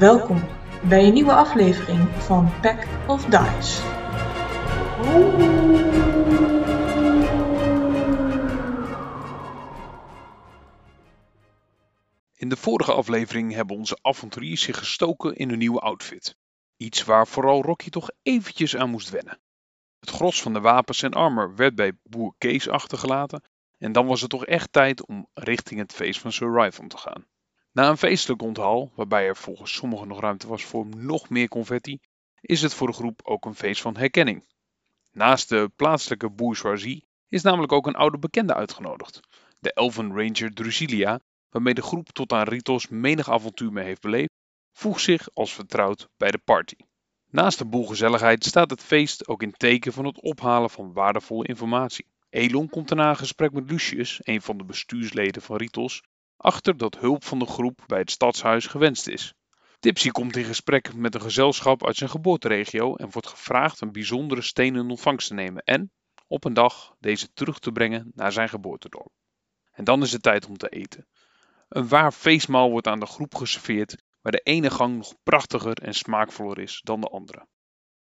Welkom bij een nieuwe aflevering van Pack of Dice. In de vorige aflevering hebben onze avonturiers zich gestoken in een nieuwe outfit. Iets waar vooral Rocky toch eventjes aan moest wennen. Het gros van de wapens en armor werd bij boer Kees achtergelaten en dan was het toch echt tijd om richting het feest van Sir te gaan. Na een feestelijk onthaal, waarbij er volgens sommigen nog ruimte was voor nog meer confetti, is het voor de groep ook een feest van herkenning. Naast de plaatselijke bourgeoisie is namelijk ook een oude bekende uitgenodigd, de Elven Ranger Drusilia, waarmee de groep tot aan Ritos menig avontuur mee heeft beleefd, voegt zich als vertrouwd bij de party. Naast de boel gezelligheid staat het feest ook in teken van het ophalen van waardevolle informatie. Elon komt daarna een gesprek met Lucius, een van de bestuursleden van Ritos, achter dat hulp van de groep bij het stadshuis gewenst is. Tipsy komt in gesprek met een gezelschap uit zijn geboorteregio en wordt gevraagd een bijzondere steen in ontvangst te nemen en, op een dag, deze terug te brengen naar zijn geboortedorp. En dan is het tijd om te eten. Een waar feestmaal wordt aan de groep geserveerd, waar de ene gang nog prachtiger en smaakvoller is dan de andere.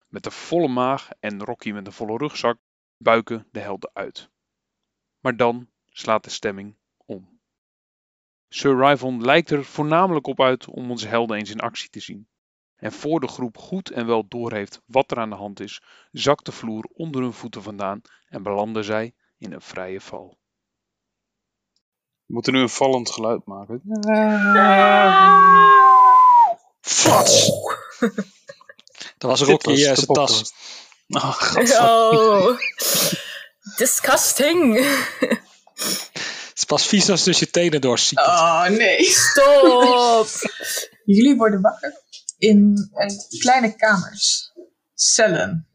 Met een volle maag en Rocky met een volle rugzak buiken de helden uit. Maar dan slaat de stemming. Sir Ryvon lijkt er voornamelijk op uit om onze helden eens in actie te zien. En voor de groep goed en wel doorheeft wat er aan de hand is, zakt de vloer onder hun voeten vandaan en belanden zij in een vrije val. We moeten nu een vallend geluid maken. Flats! Dat was Rocky uh, de zijn tas. Oh. Oh, disgusting. Het is pas vies als dus je tenen doorziet. Oh nee. Stop. Jullie worden wakker in kleine kamers. Cellen.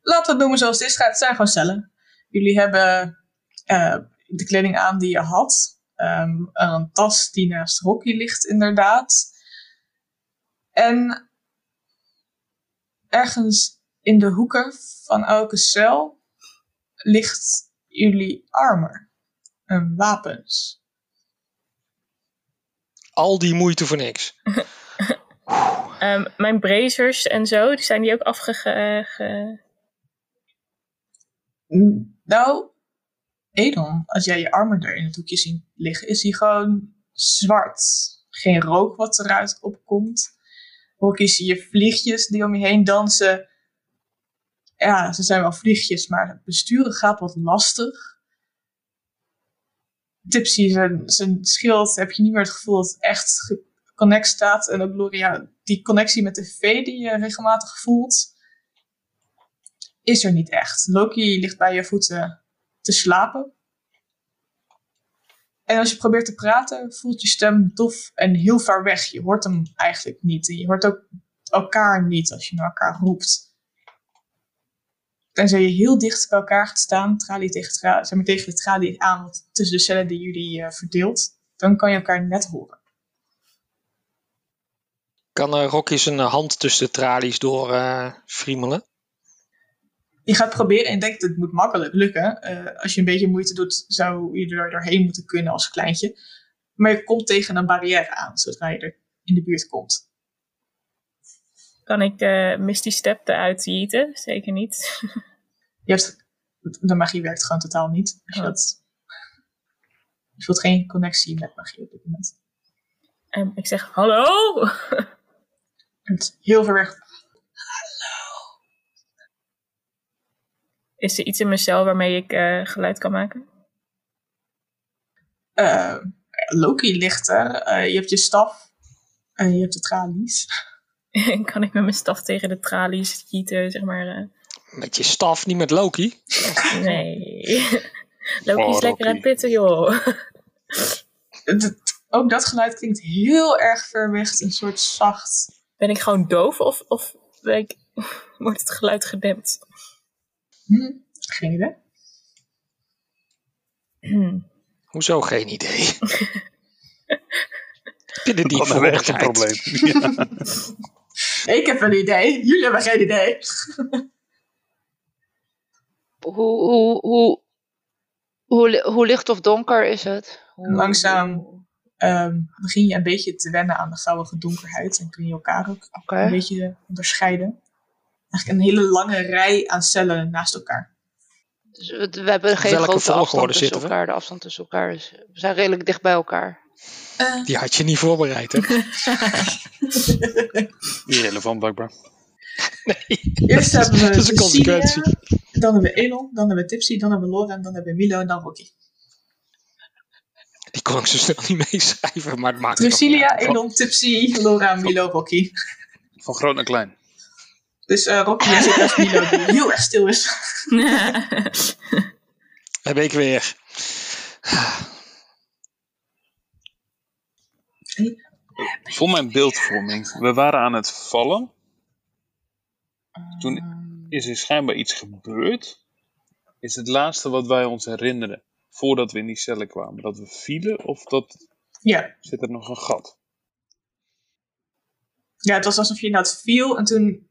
Laten we het noemen zoals het is. Het zijn gewoon cellen. Jullie hebben eh, de kleding aan die je had. Ehm, een tas die naast Rocky ligt inderdaad. En ergens in de hoeken van elke cel ligt jullie armor. En wapens. Al die moeite voor niks. Ehm, mijn brazers en zo, die zijn die ook afge... ge- Mm, Nou, Edon, als jij je armor er in het hoekje ziet liggen, is die gewoon zwart. Geen rook wat eruit opkomt. Rocky zie je vliegjes die om je heen dansen. Ja, ze zijn wel vliegjes, maar het besturen gaat wat lastig. Tipsy, zijn, zijn schild, heb je niet meer het gevoel dat het echt geconnect staat. En ook Gloria, die connectie met de V die je regelmatig voelt, is er niet echt. Loki ligt bij je voeten te slapen. En als je probeert te praten, voelt je stem dof en heel ver weg. Je hoort hem eigenlijk niet. En je hoort ook elkaar niet als je naar elkaar roept. Tenzij je heel dicht bij elkaar gaat staan, tralie tegen, tra zeg maar, tegen de tralie aan, wat tussen de cellen die jullie eh, verdeelt, dan kan je elkaar net horen. Kan eh, Rocky zijn eh, hand tussen de tralies door friemelen? Je gaat proberen en denkt dat het moet makkelijk lukken. Als je een beetje moeite doet, zou je er doorheen moeten kunnen als kleintje. Maar je komt tegen een barrière aan zodra je er in de buurt komt. Kan ik eh, Misty Step eruit jieten? Zeker niet. Je hebt, de magie werkt gewoon totaal niet. Je, Oh. dat, je voelt geen connectie met magie op dit moment. Ehm, ik zeg, hallo? Het is heel ver weg. Is er iets in mijn cel waarmee ik eh, geluid kan maken? Eh, Loki ligt er. Je hebt je staf. En je hebt de tralies. kan ik met mijn staf tegen de tralies jieten, zeg maar? eh? Met je staf, niet met Loki. Nee. Loki Oh, is lekker aan het pitten, joh. Het- het- ook dat geluid klinkt heel erg ver weg. Een soort zacht. Ben ik gewoon doof of, of ben ik, wordt het geluid gedempt? Hm, geen idee. Hoezo geen idee? Heb je er Dat niet is voor echt een probleem. Ja. Ik heb een idee. Jullie hebben geen idee. Hoe, hoe, hoe, hoe, hoe licht of donker is het? Hoe- Langzaam. ehm, begin je een beetje te wennen aan de gouden donkerheid. En kun je elkaar ook een beetje onderscheiden. Eigenlijk een hele lange rij aan cellen naast elkaar. Dus we, we hebben geen Welke grote afstand tussen zitten elkaar. De afstand tussen elkaar is, we zijn redelijk dicht bij elkaar. Eh, Die had je niet voorbereid, hè? Irrelevant blijkbaar. Eerst hebben we Dat is een Cecilia, consequentie. dan hebben we Elon, dan hebben we Tipsy, dan hebben we Laura en dan hebben we Milo en dan Rocky. Die kon ik zo snel niet meeschrijven, maar het maakt uit. Elon, Tipsy, Laura, Milo, Rocky. Van groot naar klein. Dus eh Rocky is het als Milo die heel erg stil is. Heb ik weer. Voor mijn beeldvorming. We waren aan het vallen. Toen is er schijnbaar iets gebeurd. Is het laatste wat wij ons herinneren. Voordat we in die cellen kwamen. Dat we vielen of dat Ja. zit er nog een gat. ja, het was alsof je inderdaad viel en toen...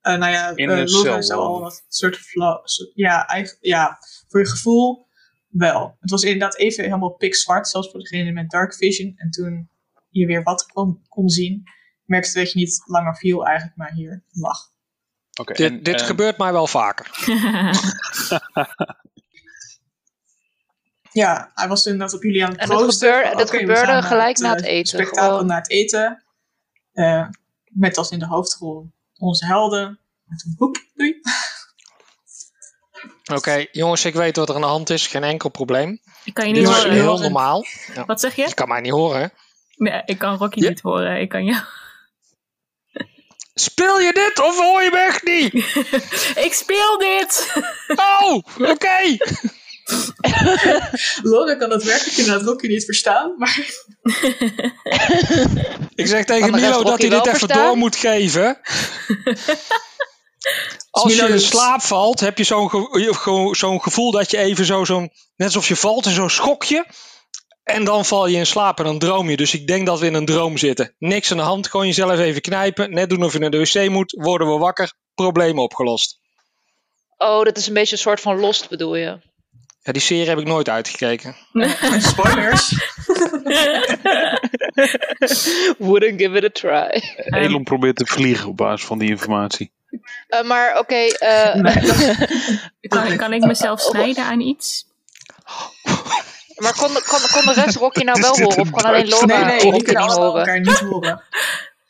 eh, nou ja, In eh, een Laura cel al wat soort van... Ja, ja, voor je gevoel wel. Het was inderdaad even helemaal pikzwart, zelfs voor degene met dark vision. En toen je weer wat kon, kon zien, merkte dat je niet langer viel eigenlijk, maar hier lag. Oké. Dit, en- dit en- gebeurt mij wel vaker. Ja, hij was inderdaad op jullie aan het En dat proosten. gebeurde- van, dat oké, we gebeurde gelijk na het eh, eten, spektakel gewoon. naar het eten. Eh, met als in de hoofdrol onze helden. En toen, hoep, doei. Oké, jongens, ik weet wat er aan de hand is. Geen enkel probleem. Ik kan je Dit niet is horen. heel horen. normaal. Wat zeg Je je? kan mij niet horen? Nee, ik kan Rocky Ja. niet horen. Ik kan jou. Speel je dit of hoor je me echt niet? ik speel dit! Oh, oké. Laura kan het werkelijk inderdaad Rocky niet verstaan. Maar Ik zeg tegen Milo dat hij dit even verstaan? door moet geven. Als je in slaap valt, heb je zo'n ge- ge- zo'n gevoel dat je even zo, zo'n, net alsof je valt en zo'n schokje. En dan val je in slaap en dan droom je. Dus ik denk dat we in een droom zitten. Niks aan de hand, gewoon jezelf even knijpen. Net doen of je naar de wc moet. Worden we wakker, probleem opgelost. Oh, dat is een beetje een soort van Lost bedoel je? Ja, die serie heb ik nooit uitgekeken. spoilers. Wouldn't give it a try. Elon probeert te vliegen op basis van die informatie. Eh, maar oké, eh, Nee, dat- Kan, kan ik mezelf snijden aan iets? maar kon, kon, kon de rest Rocky nou wel horen? Of kon alleen een Laura nee, nee, Rocky kunnen niet allemaal horen? elkaar niet horen.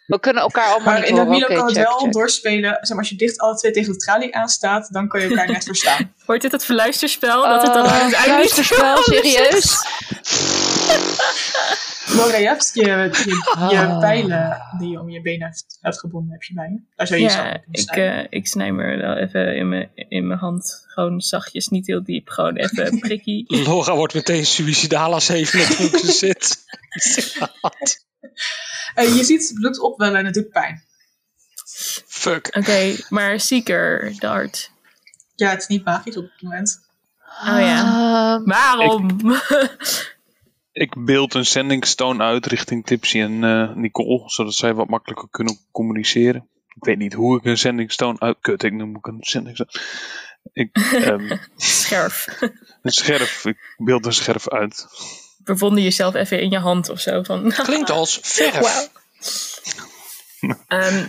We kunnen elkaar allemaal Maar niet in de horen. Milo Oké, kan het wel check. doorspelen. Zeg maar, als je dicht alle twee tegen de tralie aanstaat, dan kan je elkaar net verstaan. Wordt dit het verluisterspel? dat het dan Eh, aan het einde niet fluisterspel, anders is? serieus? Laura, je hebt je, Ah. pijlen die je om je benen hebt, hebt gebonden, heb je bij je. Daar zou je jezelf Ja, ik, eh, ik snij me wel even in mijn, in mijn hand. Gewoon zachtjes, niet heel diep. Gewoon even prikkie. Laura wordt meteen suicidaal als ze even met dronken zit. Eh, je ziet bloed opwellen en het doet pijn. Fuck. Oké, maar Seeker, dart. Ja, het is niet magisch op het moment. Oh ja. Ehm, Waarom? Ik beeld een sending stone uit richting Tipsy en eh, Nicole, zodat zij wat makkelijker kunnen communiceren. Ik weet niet hoe ik een sending stone uit... Kut, ik noem ik een sending stone. Ik, ehm, Scherf. een scherf, ik beeld een scherf uit. Bevonde jezelf even in je hand of zo. Van, Klinkt als verf. Ehm,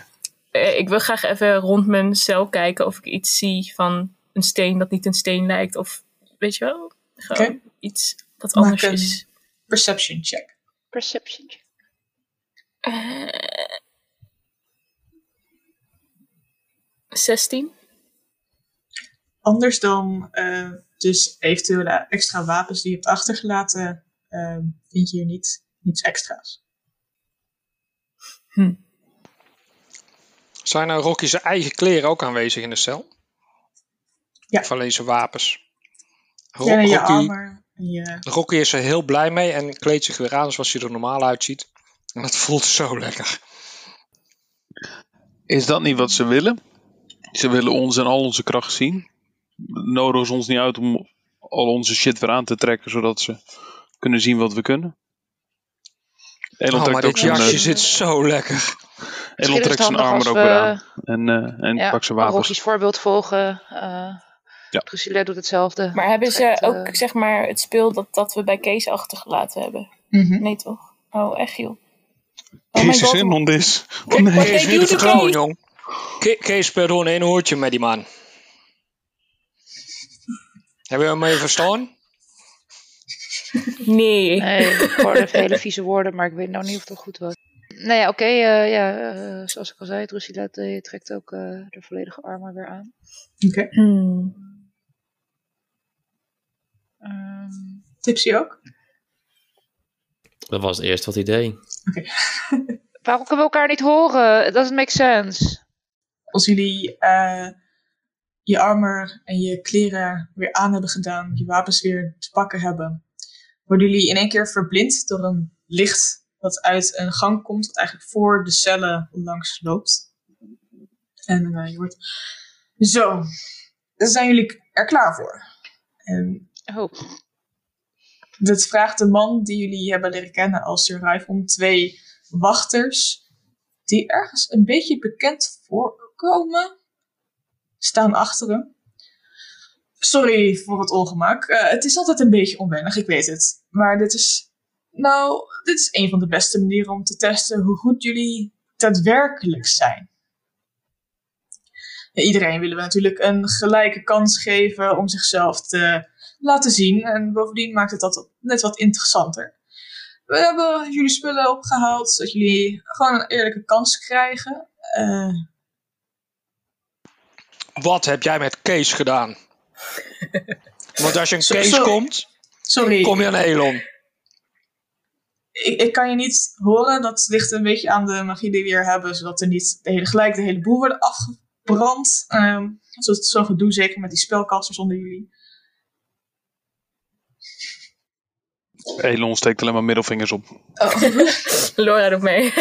eh, ik wil graag even rond mijn cel kijken of ik iets zie van een steen dat niet een steen lijkt. Of weet je wel? Gewoon iets wat Maak anders een- is. Perception check. perception. check. Eh 16? Anders dan eh, dus eventuele extra wapens die je hebt achtergelaten, eh, vind je hier niet, niets extra's. Zijn nou Rocky zijn eigen kleren ook aanwezig in de cel? Ja. Of alleen zijn wapens? Ro- Ja, je Rocky, armor. En je, Rocky is er heel blij mee en kleedt zich weer aan zoals hij er normaal uitziet. En dat voelt zo lekker. Is dat niet wat ze willen? Ze willen ons en al onze kracht zien. Nodigen ze ons niet uit om al onze shit weer aan te trekken, zodat ze kunnen zien wat we kunnen. Elon Oh, maar dit zijn, jasje eh, zit zo lekker. Elon trekt zijn als ook we- weer aan. En, eh, en Ja, pakt zijn wapens. Rocky's voorbeeld volgen. eh Ja. Drusilla doet hetzelfde. Maar hebben ze Trekt, ook eh, zeg maar het speel dat, dat we bij Kees achtergelaten hebben? Mhm. Nee, toch? Oh, echt, joh. Oh Kees is in on this. Oh Kees nee. het gewoon, niet. jong. Ke- Kees speelt gewoon één hoortje met die man. Hebben we hem even verstaan? Nee. Nee, ik hoorde hele vieze woorden, maar ik weet nou niet of dat goed was. Nou ja, oké. eh, ja, eh, zoals ik al zei, Drusilla trekt ook eh, de volledige armor weer aan. Oké. Hmm. Ehm, Tipsy ook? Dat was het eerst wat hij deed. waarom kunnen we elkaar niet horen? It doesn't make sense. Als jullie eh, je armor en je kleren weer aan hebben gedaan, je wapens weer te pakken hebben, worden jullie in één keer verblind door een licht dat uit een gang komt, wat eigenlijk voor de cellen langs loopt. En eh, je wordt. Zo, dan zijn jullie er klaar voor. En Oh, dat vraagt de man die jullie hebben leren kennen als Sir Ryfon twee wachters, die ergens een beetje bekend voorkomen, staan achter hem. Sorry voor het ongemak. Eh, het is altijd een beetje onwennig, ik weet het. Maar dit is, nou, dit is een van de beste manieren om te testen hoe goed jullie daadwerkelijk zijn. Iedereen willen we natuurlijk een gelijke kans geven om zichzelf te laten zien. En bovendien maakt het dat net wat interessanter. We hebben jullie spullen opgehaald, zodat jullie gewoon een eerlijke kans krijgen. Eh, Wat heb jij met Kees gedaan? Want als je een Kees komt, sorry, kom je aan Elon. ik, ik kan je niet horen. Dat ligt een beetje aan de magie die we hier hebben, zodat er niet de hele, gelijk de hele boel wordt afgebrand. Ehm zoals zo gedoe, zeker met die spelkasters onder jullie. Elon steekt alleen maar middelvingers op. Oh. Laura doet mee.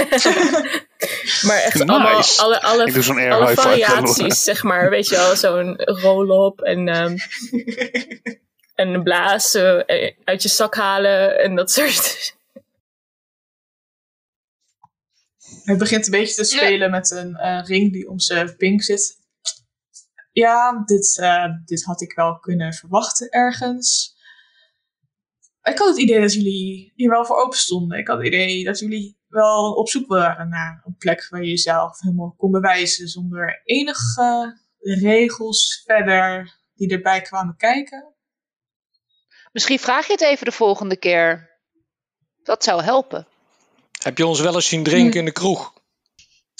maar echt Nice. allemaal, alle, alle, Ik doe zo'n air alle variaties, zeg maar. Weet je wel, zo'n roll-up en, ehm, en een blaas eh, uit je zak halen en dat soort. Hij begint een beetje te spelen met een eh, ring die om zijn pink zit. Ja, dit, eh, dit had ik wel kunnen verwachten ergens. Ik had het idee dat jullie hier wel voor open stonden. Ik had het idee dat jullie wel op zoek waren naar een plek waar je jezelf helemaal kon bewijzen zonder enige regels verder die erbij kwamen kijken. misschien vraag je het even de volgende keer. Dat zou helpen. Heb je ons wel eens zien drinken in de kroeg?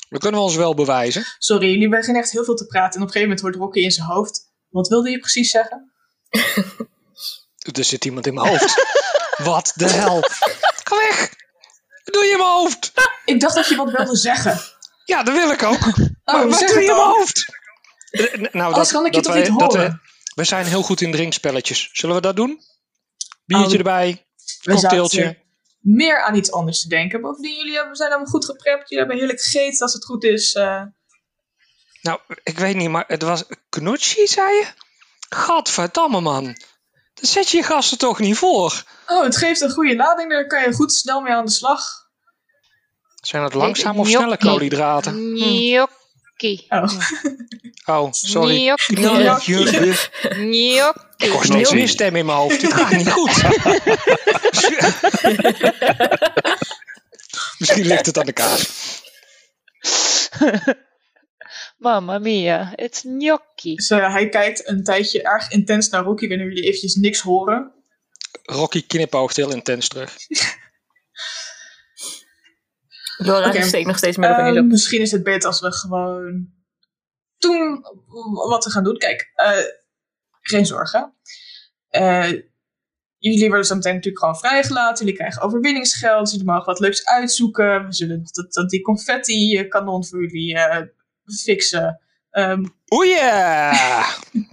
Dan kunnen we ons wel bewijzen. Sorry, jullie beginnen echt heel veel te praten en op een gegeven moment wordt Rocky in zijn hoofd. Wat wilde je precies zeggen? Er zit iemand in mijn hoofd. Wat de hel? Ga weg! Wat doe je in mijn hoofd? Ik dacht dat je wat wilde zeggen. Ja, dat wil ik ook. Oh, maar wat zeg doe je in mijn hoofd? Eh, Nou, Anders kan ik je toch wij- niet dat horen? we, we zijn heel goed in drinkspelletjes. Zullen we dat doen? Biertje Oh, erbij, cocktailtje. meer aan iets anders te denken. Bovendien, jullie hebben, zijn allemaal goed geprept. Jullie hebben heerlijk gegeten als het goed is. eh. Nou, ik weet niet, maar het was Knutsi, zei je? Gadverdamme, man. Zet je je gasten toch niet voor? Oh, het geeft een goede lading. Daar kan je goed snel mee aan de slag. Zijn dat langzaam of snelle koolhydraten? Gnocchi. Oh. Oh, sorry. Gnocchi. Gnocchi. Gnocchi. Ik hoor steeds meer stem in mijn hoofd. Dit gaat niet goed. Misschien ligt het aan de kaas. Mamma mia, it's gnocchi. Dus eh, hij kijkt een tijdje erg intens naar Rocky wanneer jullie eventjes niks horen. Rocky knipoogt heel intens terug. Laura Oké. steekt nog steeds middelvingers Ehm, op. misschien is het beter als we gewoon doen wat we gaan doen. Kijk, eh, geen zorgen. Eh, jullie worden zo meteen natuurlijk gewoon vrijgelaten. Jullie krijgen overwinningsgeld. Jullie mogen wat leuks uitzoeken. We zullen dat, dat die confetti-kanon voor jullie eh, fixen. Ehm, Oeh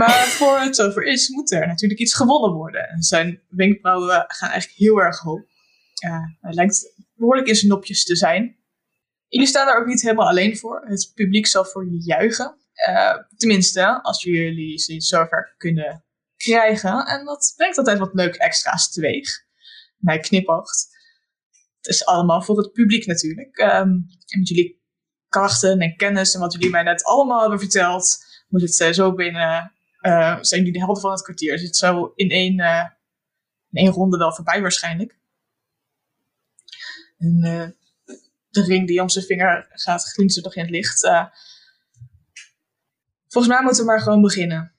maar voor het zover is, moet er natuurlijk iets gewonnen worden. En zijn wenkbrauwen gaan eigenlijk heel erg hoog. Ja, hij lijkt behoorlijk in zijn nopjes te zijn. Jullie staan daar ook niet helemaal alleen voor. Het publiek zal voor je juichen. Eh, tenminste, als jullie ze zover kunnen krijgen. En dat brengt altijd wat leuk extra's teweeg. En hij knipoogt. Het is allemaal voor het publiek natuurlijk. Ehm, en met jullie krachten en kennis en wat jullie mij net allemaal hebben verteld, moet het eh, zo binnen. eh, zijn jullie de helft van het kwartier? Zit zo in één, eh, in één ronde wel voorbij waarschijnlijk. En de ring die om zijn vinger gaat glinstert nog in het licht. Volgens mij moeten we maar gewoon beginnen.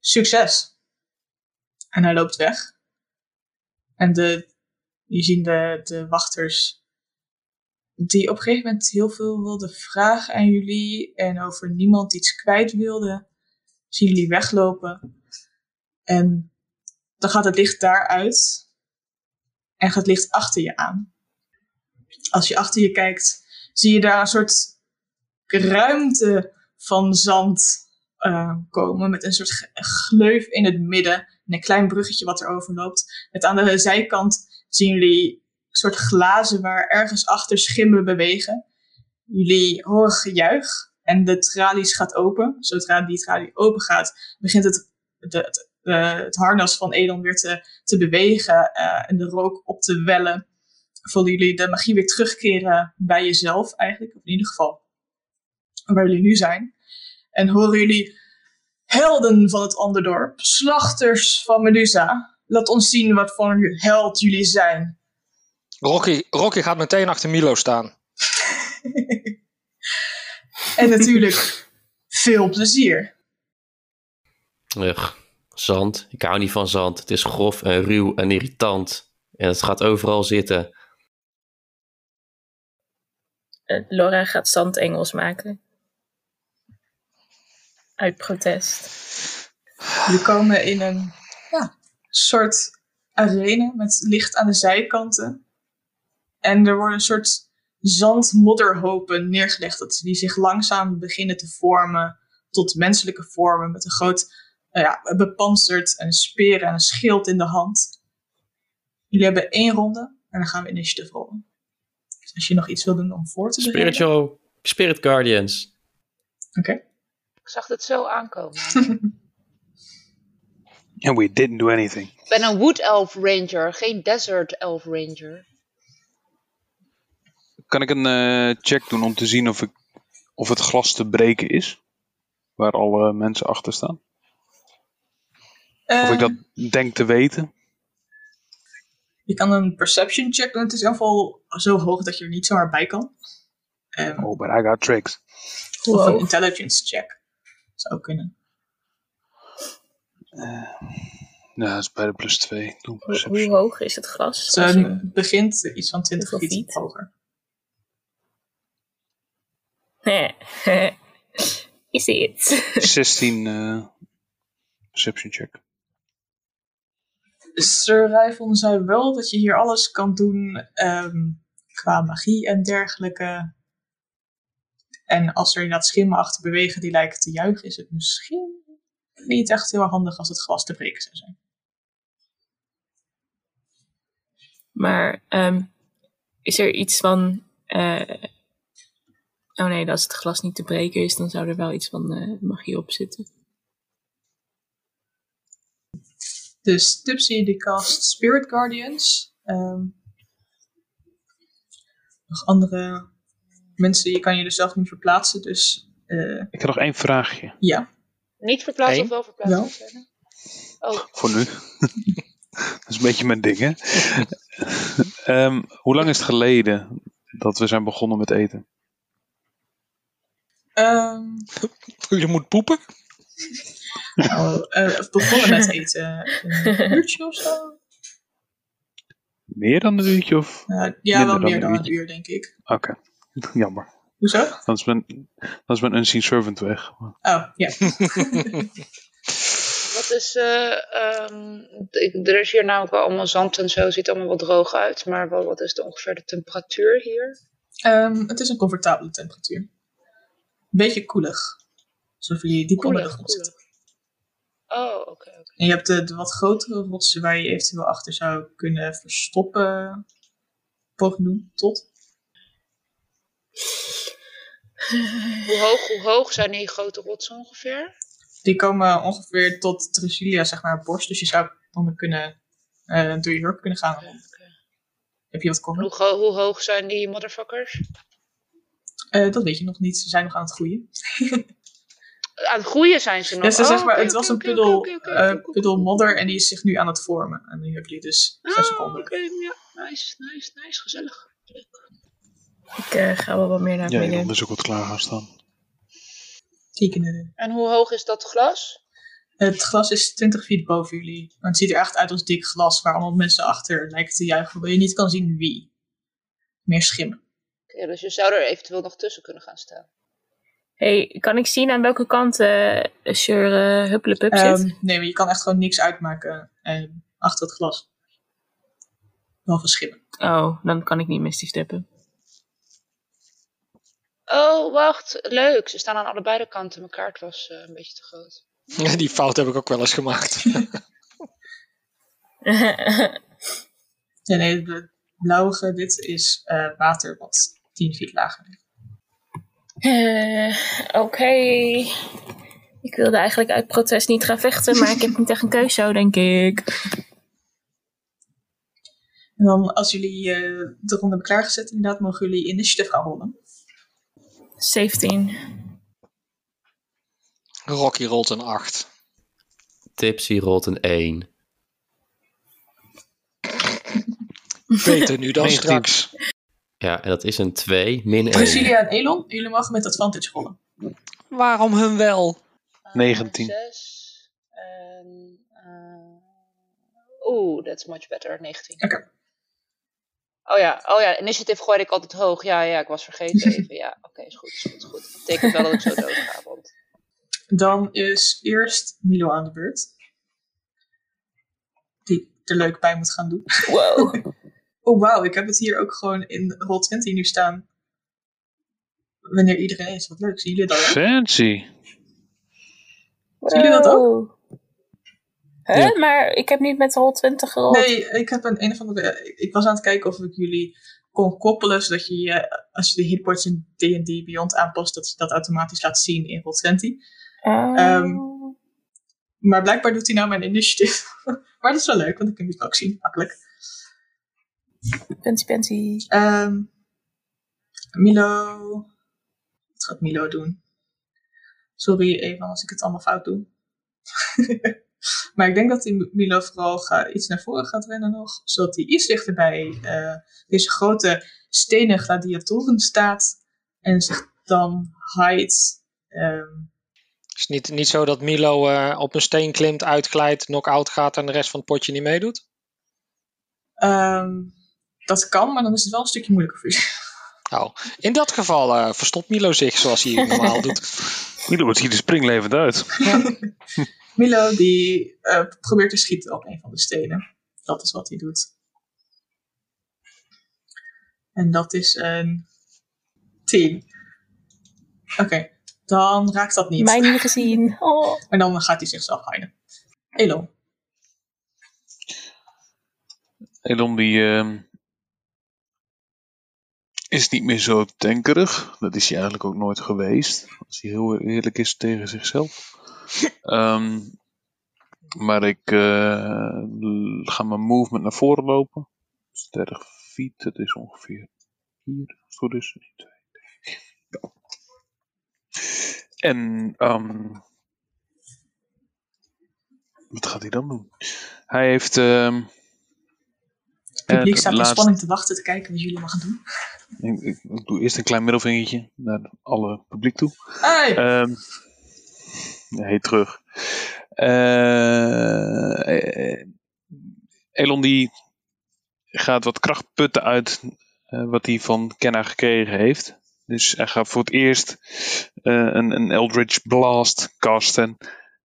Succes! En hij loopt weg. En de, je ziet de, de wachters die op een gegeven moment heel veel wilden vragen aan jullie en over niemand iets kwijt wilden, zien jullie weglopen. En dan gaat het licht daaruit en gaat het licht achter je aan. Als je achter je kijkt, zie je daar een soort ruimte van zand uh, komen met een soort gleuf in het midden en een klein bruggetje wat er overloopt. Met aan de zijkant zien jullie soort glazen waar ergens achter schimmen bewegen. Jullie horen gejuich en de tralies gaat open. Zodra die tralie open gaat, begint het, eh, het harnas van Edon weer te, te bewegen eh, en de rook op te wellen. Voelen jullie de magie weer terugkeren bij jezelf eigenlijk, of in ieder geval waar jullie nu zijn. En horen jullie helden van het Onderdorp, slachters van Medusa. Laat ons zien wat voor held jullie zijn. Rocky, Rocky gaat meteen achter Milo staan. En natuurlijk veel plezier. Ugh, zand. Ik hou niet van zand. Het is grof en ruw en irritant. En het gaat overal zitten. Eh, Laura gaat zandengels maken. Uit protest. Jullie komen in een ja, soort arena met licht aan de zijkanten. En er worden een soort zandmodderhopen neergelegd. Dat die zich langzaam beginnen te vormen tot menselijke vormen. Met een groot, nou ja, bepanserd en speren en een schild in de hand. Jullie hebben één ronde en dan gaan we initiative rollen. Dus als je nog iets wil doen om voor te beginnen. Spiritual, Spirit Guardians. Oké. Ik zag het zo aankomen. And we didn't do anything. Ik ben een Wood Elf Ranger, geen Desert Elf Ranger. Kan ik een eh, check doen om te zien of, ik, of het glas te breken is? Waar alle mensen achter staan? Of ik dat denk te weten? Je kan een perception check doen. Het is in ieder geval zo hoog dat je er niet zomaar bij kan. Ehm, Oh, but I got tricks. Of een intelligence check. Zou ook kunnen. Ja, dat is bij de plus 2. Doe Hoe, perception. hoe hoog is het glas? Het eh, begint iets van 20 Hoeveel feet feet? hoger. is het? 16 eh, perception check. Sir Rijfon zei wel dat je hier alles kan doen ehm, qua magie en dergelijke. En als er inderdaad schimmen achter bewegen die lijken te juichen, is het misschien niet echt heel handig als het glas te breken zou zijn. Maar ehm, is er iets van. eh, oh nee, als het glas niet te breken is, dan zou er wel iets van eh, magie op zitten. Dus Tipsy die cast Spirit Guardians. Ehm, nog andere mensen, je kan je er zelf niet verplaatsen, dus eh, Ik heb nog één vraagje ja. Niet verplaatsen Eén? of wel verplaatsen? Ja. Oh, voor nu. dat is een beetje mijn ding, hè? Ehm, hoe lang is het geleden dat we zijn begonnen met eten? Ehm, Je moet poepen. nou, eh, we begonnen met eten een uurtje of zo. Meer dan een uurtje of? Uh, ja, wel meer dan een uur, denk ik. Oké, jammer. Hoezo? Dan is, mijn, dan is mijn unseen servant weg. Oh, ja. wat is. eh, ehm, ik- er is hier namelijk wel allemaal zand en zo, ziet allemaal wat droog uit. Maar wat, wat is de, ongeveer de temperatuur hier? Ehm, het is een comfortabele temperatuur. Beetje koelig. Alsof je diep onder de grond zit. Oh, oké. En je hebt de, de wat grotere rotsen waar je eventueel achter zou kunnen verstoppen. Poging doen, tot. Hoe hoog, hoe hoog zijn die grote rotsen ongeveer? Die komen ongeveer tot Drusilla, zeg maar, borst. Dus je zou dan kunnen, eh, door je hurk kunnen gaan. Heb je wat komen? Hoe, hoe hoog zijn die motherfuckers? Eh, dat weet je nog niet. Ze zijn nog aan het groeien. aan het groeien zijn ze nog. Ja, ze Oh, zeg maar, oké, het was een puddel, eh, oké. modder en die is zich nu aan het vormen. En nu hebben jullie dus zes Ah, seconden. oké, ja, nice, nice, nice, gezellig. Ik eh, ga wel wat meer naar het Ja. Elon is ook wat klaar gaan staan. Tekenen. En hoe hoog is dat glas? Het glas is 20 feet boven jullie. Maar het ziet er echt uit als dik glas waar allemaal mensen achter lijken te juichen. Hoewel je niet kan zien wie. Meer schimmen. Dus je zou er eventueel nog tussen kunnen gaan staan. Hey, kan ik zien aan welke kant eh Sir uh, Huppelepup zit? Ehm, nee, maar je kan echt gewoon niks uitmaken eh, achter het glas. Behalve schimmen. Oh, dan kan ik niet Misty steppen. Oh, wacht, leuk. Ze staan aan allebei de kanten. Mijn kaart was eh, een beetje te groot. Die fout heb ik ook wel eens gemaakt. Nee, nee, de blauwige, dit is eh, water wat 10 feet lager ligt. Eh, Oké. Ik wilde eigenlijk uit protest niet gaan vechten, maar ik heb niet echt een keus zo, denk ik. En dan als jullie eh, de ronde hebben klaargezet, inderdaad, mogen jullie initiative gaan rollen. 17. Rocky rolt een 8. Tipsy rolt een 1. Beter nu dan 19. straks. Ja, en dat is een 2 min 1. Priscilla en Elon, jullie mogen met advantage rollen. Waarom hun wel? 19. 6 en... eh, Oeh, that's much better. 19. Oké. Oh ja, oh ja, initiative gooide ik altijd hoog. Ja, ja, ik was vergeten even. Ja, oké, is goed, is goed, is goed. Dat betekent wel dat ik zo dood ga, want... Dan is eerst Milo aan de beurt. Die er leuk bij moet gaan doen. Wow. Oh wauw, ik heb het hier ook gewoon in Roll20 nu staan. Wanneer iedereen is. Wat leuk, zien jullie dat? ook? Fancy. Zien jullie dat ook? Huh? Ja. Maar ik heb niet met rol 20 gerold. Nee, ik heb een, een of andere. Ik was aan het kijken of ik jullie kon koppelen, zodat je, je als je de hitpoints in D&D Beyond aanpast, dat je dat automatisch laat zien in Roll20. Oh. Ehm, Maar blijkbaar doet hij nou mijn initiative. maar dat is wel leuk, want dan kun je het ook zien, makkelijk. Penty. Ehm, Milo. Wat gaat Milo doen? Sorry even als ik het allemaal fout doe. maar ik denk dat die Milo vooral ga, iets naar voren gaat rennen nog. Zodat hij iets dichter bij eh, deze grote stenen gladiatoren staat. En zich dan hides. Ehm, Het is niet, niet zo dat Milo eh, op een steen klimt, uitglijdt, knock-out gaat en de rest van het potje niet meedoet? ehm, dat kan, maar dan is het wel een stukje moeilijker voor je. Nou, in dat geval eh, verstopt Milo zich zoals hij normaal doet. Milo ziet er springlevend uit. Milo die eh, probeert te schieten op een van de stenen. Dat is wat hij doet. En dat is een 10. Oké, dan raakt dat niet. Mij niet gezien. Oh. En dan gaat hij zichzelf hiden. Elo. Elon die ehm, is niet meer zo tankerig. Dat is hij eigenlijk ook nooit geweest. Als hij heel eerlijk is tegen zichzelf. Ehm, maar ik l- ga mijn movement naar voren lopen. 30 feet, dat is ongeveer hier. Het goed is. 1, 2, 3. Ja. En ehm, wat gaat hij dan doen? Hij heeft ehm, Het publiek de staat in spanning te wachten te kijken wat jullie gaan doen. Ik, ik, ik doe eerst een klein middelvingertje naar alle publiek toe. Hey! Nee, terug. Eh, eh, Elon die gaat wat kracht putten uit eh, wat hij van Kenna gekregen heeft. Dus hij gaat voor het eerst eh, een, een Eldritch Blast casten.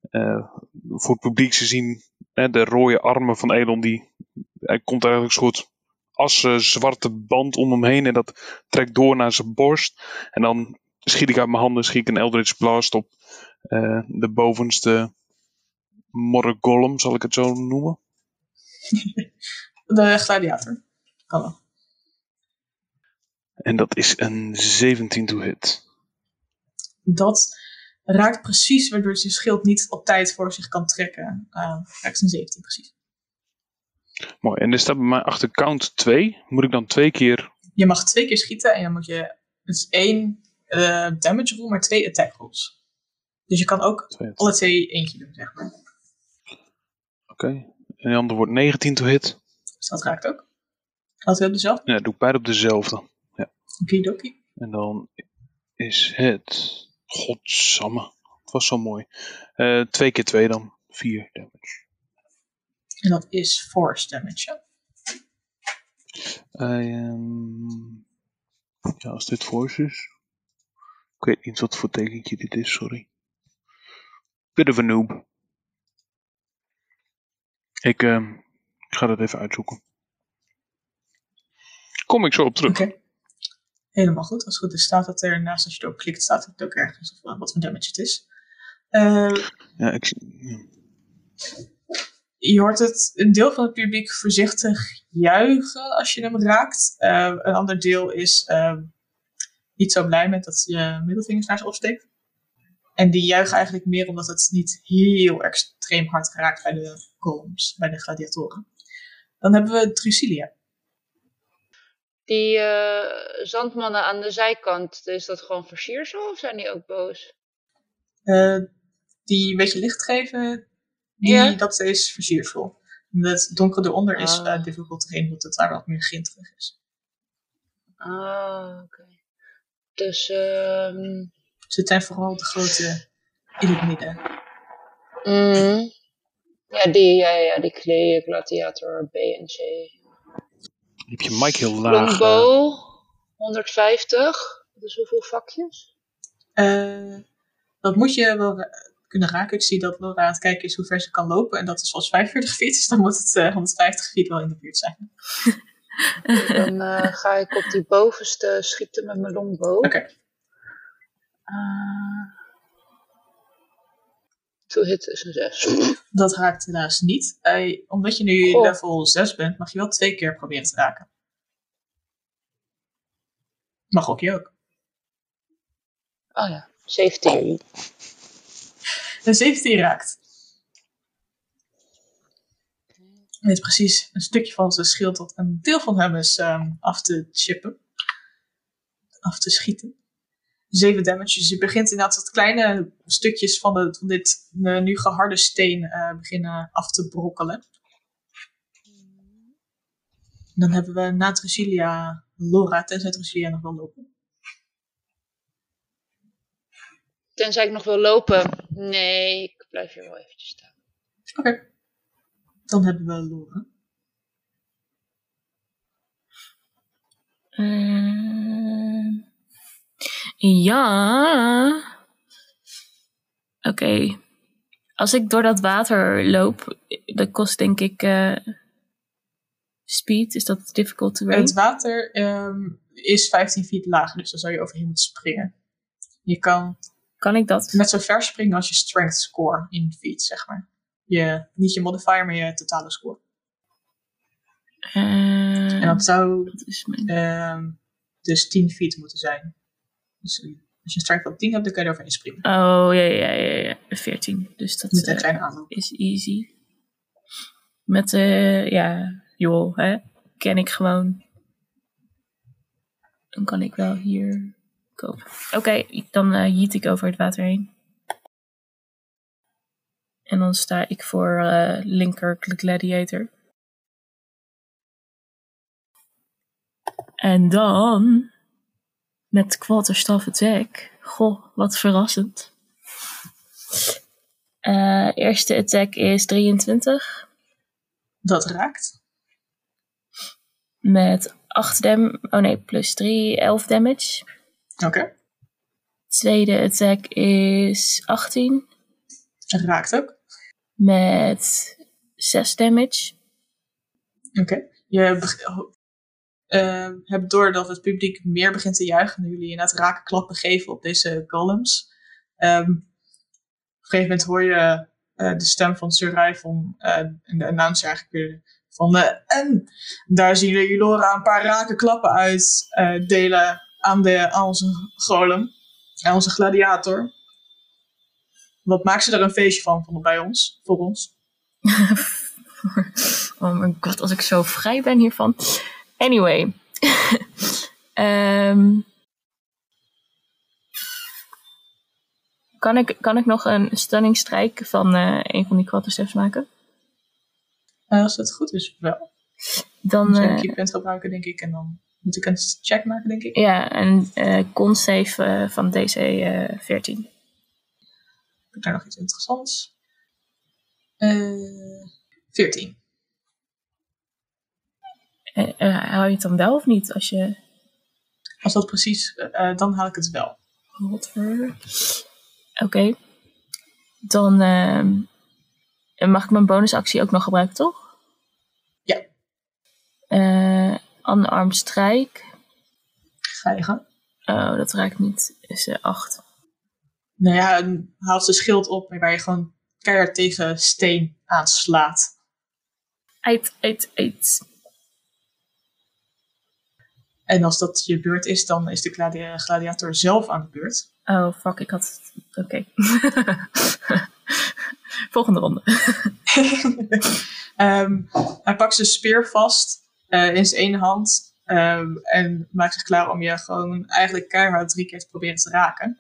Eh, voor het publiek te zien de rode armen van Elon. Die, hij komt eigenlijk een soort assen zwarte band om hem heen. En dat trekt door naar zijn borst. En dan schiet ik uit mijn handen schiet ik een Eldritch Blast op eh, de bovenste Morgolem, zal ik het zo noemen. De gladiator. Wel. En dat is een 17 to hit. Dat raakt precies waardoor zijn schild niet op tijd voor zich kan trekken. Uh, raakt een 17 precies. Mooi. En er staat bij mij achter count 2. Moet ik dan twee keer. Je mag twee keer schieten en dan moet je. Het is één eh, damage roll, maar twee attack rolls. Dus je kan ook Twee alle twee eentje doen, zeg maar. Oké. En die andere wordt 19 to hit. Dus dat raakt ook. We op dezelfde. Ja, doe ik beide op dezelfde. Okidoki. En dan is het... Godsamme. Het was zo mooi. Eh twee keer twee dan. Vier damage. En dat is force damage. ja. Ja, als dit force is. Ik weet niet wat voor tekentje dit is, sorry. Bit of a noob. Ik, ehm, ik ga dat even uitzoeken. Kom ik zo op terug. Oké. Helemaal goed. Als het goed is, staat het er naast als je erop klikt, staat het ook ergens of, wat voor damage het is. Eh, Ja, ik, je hoort het, een deel van het publiek voorzichtig juichen als je hem raakt. Eh, een ander deel is eh, niet zo blij met dat je middelvingers naar ze opsteekt. En die juichen eigenlijk meer omdat het niet heel extreem hard raakt bij de columns, bij de gladiatoren. Dan hebben we Drusilia. Die eh, zandmannen aan de zijkant, is dat gewoon versiersel of zijn die ook boos? Eh, die een beetje licht geven, die, Ja. dat is versiersel. Het donkere eronder is Ah. eh difficult terrain, omdat het daar wat meer grinterig is. Ah, oké. Dus, ehm Dus het zijn vooral de grote illuminiden. mm, ja, die, ja, ja, die Gladiator, B en C. heb je mic heel laag. eh, Longbow, 150. Dus hoeveel vakjes? Eh, dat moet je wel kunnen raken. Ik zie dat Laura aan het kijken is hoe ver ze kan lopen. En dat is zoals 45 feet. Dus dan moet het eh, 150 feet wel in de buurt zijn. Dan eh, ga ik op die bovenste schieten met mijn longbow. Oké. Eh, to hit is een 6. Dat raakt helaas niet. Eh, omdat je nu Goh. level 6 bent, mag je wel twee keer proberen te raken. Mag ook je ook. Oh ja, 17. Een 17 raakt. Je weet precies een stukje van zijn schild dat een deel van hem is ehm, af te chippen. Af te schieten. 7 damage. Dus je begint inderdaad wat kleine stukjes van, de, van dit eh, nu geharde steen eh, beginnen af te brokkelen. Dan hebben we na Drusilia Laura, tenzij Drusilia nog wel lopen. Tenzij ik nog wil lopen. Nee, ik blijf hier wel eventjes staan. Oké. Dan hebben we Laura. Ehm, ja. Oké. Als ik door dat water loop, dat kost denk ik eh, speed. Is dat difficult to Het water ehm, is 15 feet lager, dus daar zou je overheen moeten springen. Je kan Kan ik dat? net zo ver springen als je strength score in feet, zeg maar. Je, niet je modifier, maar je totale score. Eh, En dat zou dat is mijn... ehm, dus 10 feet moeten zijn. Dus eh, als je strength van 10 hebt, dan kan je er overheen springen. Oh, ja, ja, ja, ja. 14. Dus dat Met een eh, kleine aanloop. is easy. Met, eh ja, joh, hè. Ken ik gewoon. Dan kan ik wel hier kopen. Oké, dan jiet ik over het water heen. En dan sta ik voor eh, linker gladiator. En dan met quarterstaff attack. Goh, wat verrassend. Eh, eerste attack is 23 Dat raakt. met 8 dam. Oh nee, plus 3, 11 damage. Oké. Tweede attack is 18 Dat raakt ook. met 6 damage. Oké. Je beg- oh, eh, hebt door dat het publiek meer begint te juichen. Nu jullie inderdaad raken klappen geven op deze columns. Ehm, op een gegeven moment hoor je eh, de stem van Sir Ryvon eh, en de announcer eigenlijk van... eh, en daar zien we Julora een paar rake klappen uit eh, delen aan, de, aan onze golem. Aan onze gladiator. Wat maakt ze er een feestje van, van bij ons, voor ons? oh mijn god, als ik zo vrij ben hiervan. Anyway. Ehm kan, ik, kan ik nog een stunning strike van eh, een van die quartersteps maken? Eh, als het goed is, wel. Dan, Dan zou eh, je punt gebruiken, denk ik. En dan moet ik een check maken, denk ik. ja, een eh con save van DC eh 14. Heb ik daar nog iets interessants? Eh 14. Eh, hou je het dan wel of niet? Als je Als dat precies, eh, eh, dan haal ik het wel. Oké. Dan ehm, mag ik mijn bonusactie ook nog gebruiken, toch? Ja. Eh unarmed strike. Ga je gang. Oh, dat raakt niet. Is eh 8. Nou ja, haalt zijn schild op waar je gewoon keihard tegen steen aanslaat. Eit, eit, eit. En als dat je beurt is, dan is de gladi- gladiator zelf aan de beurt. Oh, fuck, ik had... Oké. Volgende ronde. Ehm, hij pakt zijn speer vast eh, in zijn ene hand ehm, en maakt zich klaar om je gewoon eigenlijk keihard drie keer te proberen te raken.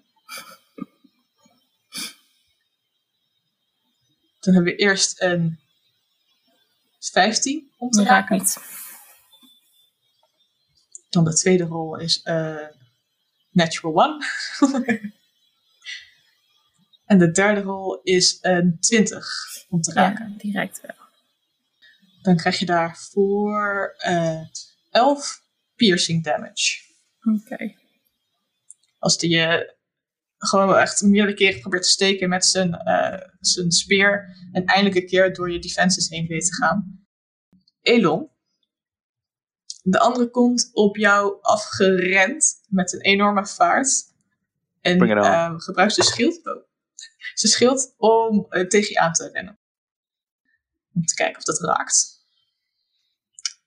Dan hebben we eerst een 15 om te raken. niet. Dan de tweede rol is eh, Natural One. en de derde rol is een 20 om te raken. Ja, die raakt wel. Dan krijg je daarvoor eh 11 piercing damage. Oké. Als die je gewoon echt meerdere keren probeert te steken met zijn, eh, zijn speer. En eindelijk een keer door je defenses heen weet te gaan. Elon. De andere komt op jou afgerend met een enorme vaart. En eh, gebruikt zijn schild, oh, zijn schild om eh, tegen je aan te rennen. Om te kijken of dat raakt.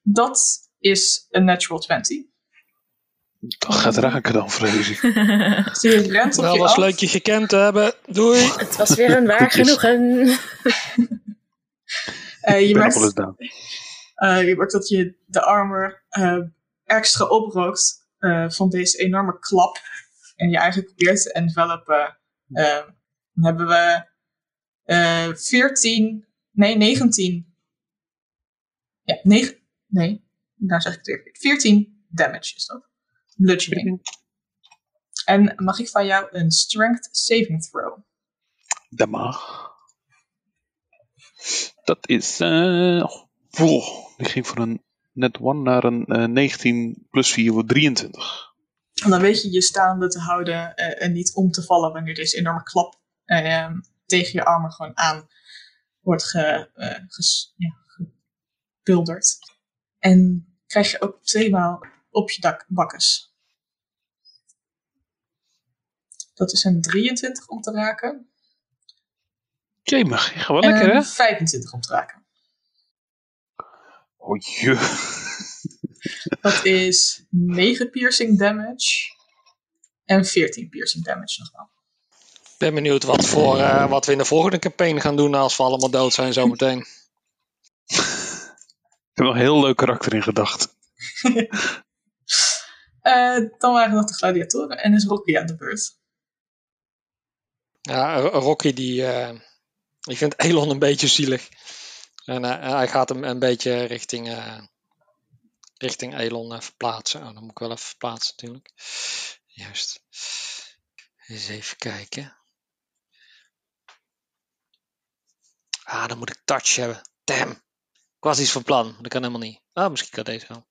Dat is een natural 20. Dat gaat raken dan, vrees ik. Zie je rent op Wel, je was af. leuk je gekend te hebben. Doei. Het was weer een waar genoegen. Eh, je, merkt, eh, je merkt dat je de armor eh, extra oprookt eh, van deze enorme klap. En je eigenlijk probeert te envelopen. Dan hebben we eh 14, nee 19. Ja, 9, nee, daar zeg ik het weer. 14 damage is dat. Bludgeoning. En mag ik van jou een strength saving throw? Dat mag. Dat is. eh die ging van een net one naar een eh, 19 plus 4 wordt 23. En dan weet je je staande te houden eh, en niet om te vallen wanneer deze enorme klap eh, tegen je armen gewoon aan wordt ge, eh, ges- ja, gebulderd. En krijg je ook tweemaal op je dak bakkes. Dat is een 23 om te raken. Jemig, je gaat wel en lekker hè? een 25 om te raken. Oh je. Dat is 9 piercing damage. En 14 piercing damage nog wel. Ik ben benieuwd wat, voor, eh, wat we in de volgende campaign gaan doen als we allemaal dood zijn zometeen. Ik heb nog een heel leuk karakter in gedachten. Eh, dan waren nog de gladiatoren en is Rocky aan de beurt. Ja, Rocky die, eh, ik vind Elon een beetje zielig. En eh, hij gaat hem een beetje richting, eh, richting Elon eh, verplaatsen. Oh, dan moet ik wel even verplaatsen natuurlijk. Juist. Eens even kijken. Ah, dan moet ik touch hebben. Damn. Ik was iets van plan, maar dat kan helemaal niet. Ah, misschien kan deze wel.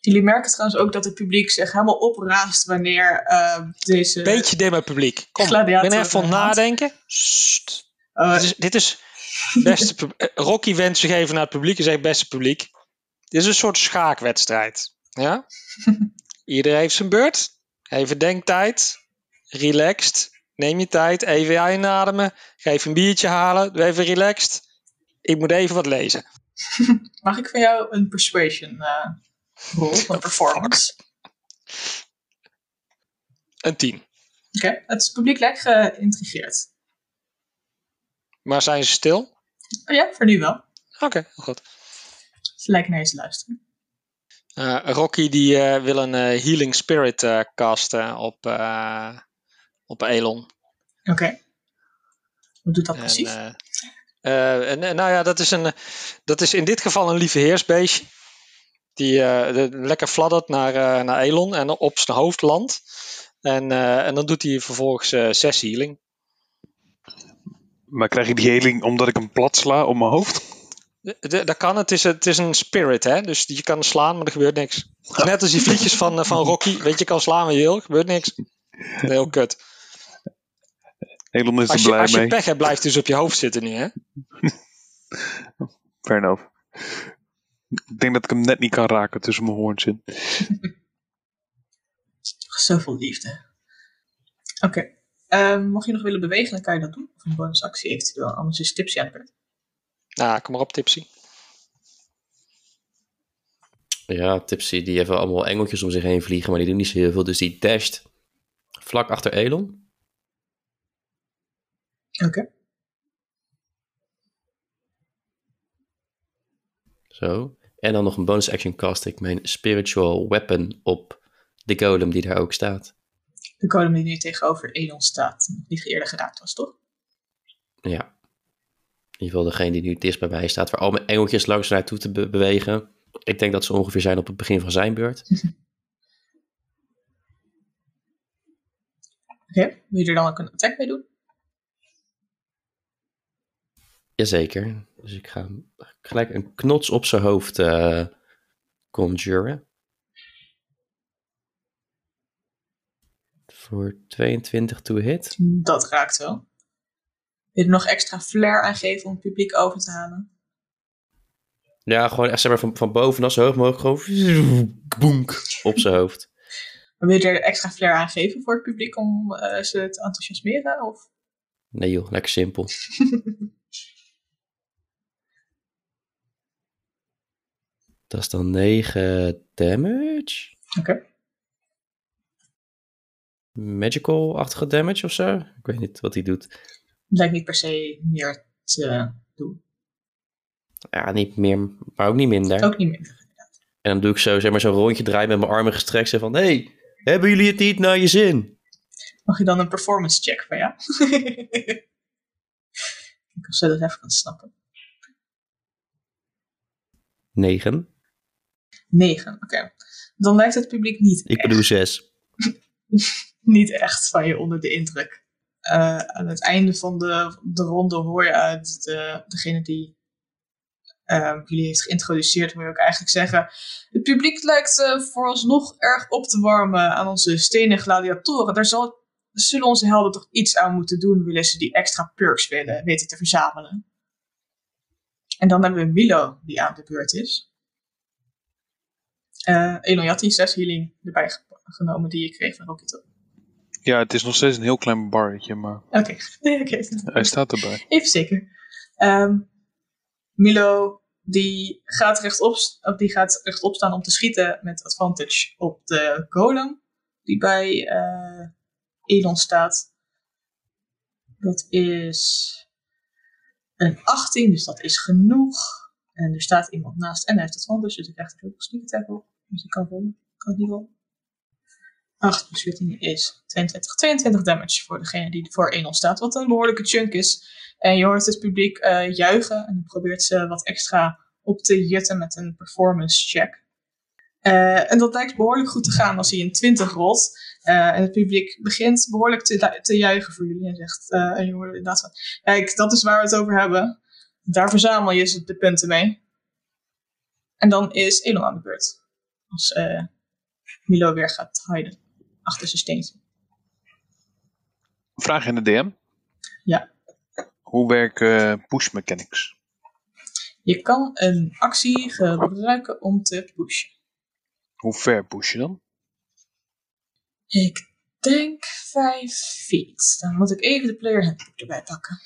Jullie merken trouwens ook dat het publiek zich helemaal opraast wanneer eh, deze... Beetje dimmer publiek. Kom, ik ben even van nadenken. Sst. Dit is, dit is beste eh, Rocky wenst zich even naar het publiek en zegt beste publiek. Dit is een soort schaakwedstrijd. Ja? Iedereen heeft zijn beurt. Even denktijd. Relaxed. Neem je tijd. Even inademen. Ga even een biertje halen. Doe even relaxed. Ik moet even wat lezen. mag ik van jou een persuasion eh rol van performance? Een 10. Oké, het publiek lijkt geïntrigeerd. Maar zijn ze stil? Oh ja, voor nu wel. Oké, goed. Ze lijken naar te luisteren. Eh, Rocky die eh, wil een eh, healing spirit casten op, op Elon. Oké. Wat doet dat En, precies? en, nou ja, dat is, een, dat is in dit geval een lieve heersbeestje. Die de- lekker fladdert naar, naar Elon en op zijn hoofd landt. En, en dan doet hij vervolgens 6 healing. Maar krijg je die heling omdat ik hem plat sla op mijn hoofd? De- de- Dat kan, het is, het is een spirit, hè? dus je kan slaan, maar er gebeurt niks. Net als die vliegjes van, eh, van Rocky. Weet je, je kan slaan wat je wil, er gebeurt niks. Heel kut. Elon is er Als je, blij als je mee. pech hebt, blijft dus op je hoofd zitten nu, hè? Fair enough. Ik denk dat ik hem net niet kan raken tussen mijn hoorns in. Zoveel liefde. Oké. Ehm, mocht je nog willen bewegen, dan kan je dat doen. Of een bonusactie eventueel. Anders is Tipsy aan de beurt. Nou, kom maar op, Tipsy. Ja, Tipsy, die heeft wel allemaal engeltjes om zich heen vliegen, maar die doen niet zo heel veel. Dus die dasht vlak achter Elon. Oké. Zo. En dan nog een bonus action cast ik mijn spiritual weapon op de golem die daar ook staat. De golem die nu tegenover Elon staat. Die eerder geraakt was, toch? Ja. In ieder geval degene die nu dichtst bij mij staat, waar al mijn engeltjes langs naartoe te be- bewegen. Ik denk dat ze ongeveer zijn op het begin van zijn beurt. Oké. Wil je er dan ook een attack mee doen? Jazeker. Dus ik ga gelijk een knots op zijn hoofd eh conjuren. Voor 22 to hit. Dat raakt wel. Wil je er nog extra flair aan geven om het publiek over te halen? Ja, gewoon echt zeg maar van, van bovenaf zo hoog mogelijk gewoon boenk op zijn hoofd. Maar wil je er extra flair aan geven voor het publiek om eh, ze te enthousiasmeren? Of? Nee joh, lekker simpel. Dat is dan 9 damage. Oké. Magical-achtige damage of zo. Ik weet niet wat hij doet. Lijkt niet per se meer te doen. Ja, niet meer, maar ook niet minder. Ook niet meer. En dan doe ik zo, zeg maar, zo'n rondje draaien met mijn armen gestrekt. Zeg van, hé, hey, hebben jullie het niet naar je zin? Mag je dan een performance check van ja? Ik of ze dat even kan snappen. 9. 9, oké. Dan lijkt het publiek niet Ik echt, bedoel 6. Niet echt van je onder de indruk. Eh, aan het einde van de, de ronde hoor je uit de, degene die eh, jullie heeft geïntroduceerd, moet je ook eigenlijk zeggen. Het publiek lijkt eh, vooralsnog erg op te warmen aan onze stenen gladiatoren. Daar zal, zullen onze helden toch iets aan moeten doen, willen ze die extra perks willen, weten te verzamelen. En dan hebben we Milo, die aan de beurt is. Eh Elon, je had die 6 healing erbij ge- genomen die je kreeg van Rocky, toch? Ja, het is nog steeds een heel klein barretje, maar Oké, nee, oké. hij staat erbij. Even zeker. Ehm, Milo, die gaat, rechtop, die gaat rechtop staan om te schieten met advantage op de golem. Die bij eh, Elon staat. Dat is een 18, dus dat is genoeg. En er staat iemand naast en hij heeft advantage, dus ik krijg er ook sneak attack op. Dus ik kan rollen. Kan het niet rollen. 8 plus 14 is 22. 22 damage voor degene die voor Elon staat, wat een behoorlijke chunk is. En je hoort het publiek eh, juichen en dan probeert ze wat extra op te jutten met een performance check. Eh, en dat lijkt behoorlijk goed te gaan als hij een 20 rolt. Eh, en het publiek begint behoorlijk te, te juichen voor jullie. En zegt, en je hoort inderdaad kijk, dat is waar we het over hebben. Daar verzamel je de punten mee. En dan is Elon aan de beurt. Als Milo weer gaat hiden achter zijn steentje. Vraag in de DM. Ja. Hoe werken push mechanics? Je kan een actie gebruiken om te pushen. Hoe ver push je dan? Ik denk 5 feet. Dan moet ik even de player handbook erbij pakken.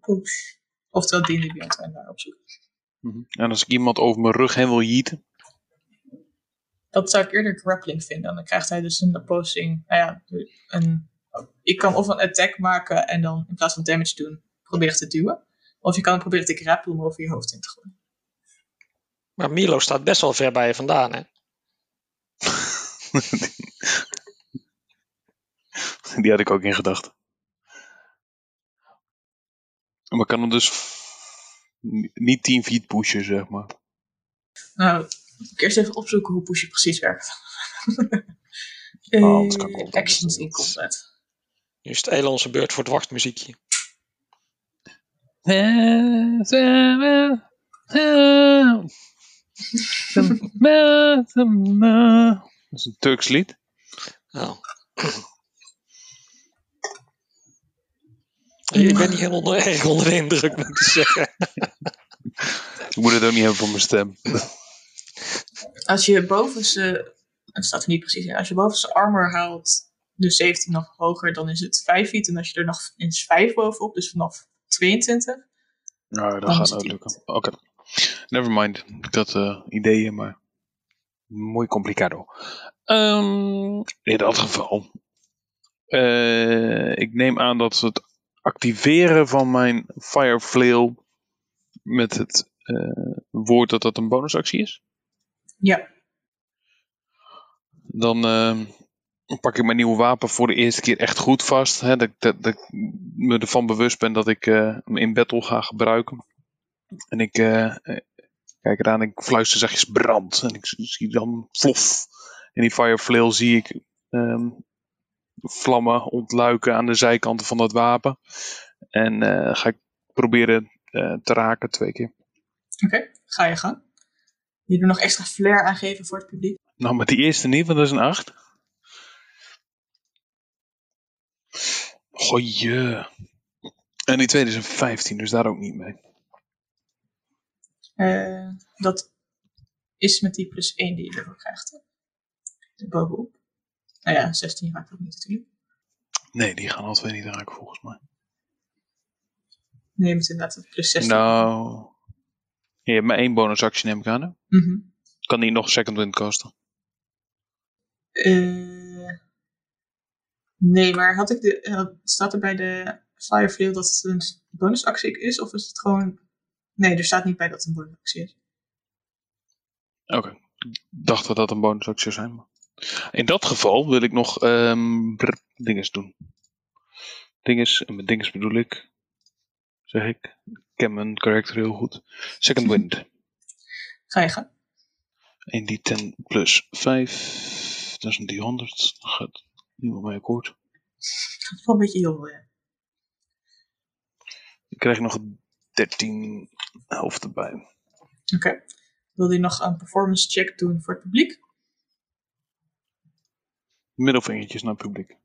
Push. Oftewel D&D Beyond en daar opzoeken. Mhm. En als ik iemand over mijn rug heen wil jieten? Dat zou ik eerder grappling vinden. Dan krijgt hij dus een opposing. Nou ja, een, ik kan of een attack maken en dan in plaats van damage doen, proberen te duwen. Of je kan hem proberen te grappelen om over je hoofd in te gooien. Maar Milo staat best wel ver bij je vandaan, hè? Die had ik ook in gedachten. Maar kan hem dus niet 10 feet pushen, zeg maar. Nou, moet ik eerst even opzoeken hoe push precies werkt. Oh, wel actions in combat. Nu is het Elonse beurt voor het wachtmuziekje. Dat is een Turks lied. Nou. Ik ben niet helemaal onder, erg onder de indruk, moet ik zeggen. Ik moet het ook niet hebben van mijn stem. Als je bovenste, het staat er niet precies in, als je bovenste armor haalt, dus 17 nog hoger, dan is het 5 feet. En als je er nog eens 5 bovenop, dus vanaf 22. Nou, dat gaat niet. lukken. Oké. Never mind. Ik had eh, ideeën, maar... Mooi complicado. Ehm, in dat geval... eh, ik neem aan dat het activeren van mijn Fire Flail... met het eh, woord dat dat een bonusactie is. Ja, Dan ehm, pak ik mijn nieuwe wapen voor de eerste keer echt goed vast. Hè, dat, dat, dat ik me ervan bewust ben dat ik eh, hem in battle ga gebruiken. En ik eh, eh, kijk eraan en ik fluister zachtjes brand. En ik zie dan vlof. In die fire flail zie ik ehm, vlammen ontluiken aan de zijkanten van dat wapen. En ga ik proberen te raken twee keer. oké, ga je gang. Je er nog extra flair aan geven voor het publiek. Nou, met die eerste niet, want dat is een 8. Goeie. En die tweede is een 15, dus daar ook niet mee. Eh, dat is met die plus 1 die je ervoor krijgt. hè? Er Bovenop. Nou ja, 16 raakt ook niet natuurlijk. Nee, die gaan twee niet raken volgens mij. Neem het inderdaad plus 16. Nou. Je hebt maar één bonusactie, neem ik aan. Hè? Mhm. Kan die nog second wind kosten? Eh, nee, maar had ik de, eh, staat er bij de Fireflail dat het een bonusactie is? Of is het gewoon... Nee, er staat niet bij dat het een bonusactie is. Oké. Ik dacht dat dat een bonusactie zou zijn. Maar... In dat geval wil ik nog brr, dinges doen. Dinges, en met dinges bedoel ik, zeg ik ken mijn karakter heel goed. Second wind. Ga je gaan. 1 die 10 plus 5. Dat is een die 100. Dan gaat niemand mee akkoord. Dat is wel een beetje veel, ja. Ik krijg nog 13 helft erbij. Oké. Wil je nog een performance check doen voor het publiek? Middelvingertjes naar het publiek.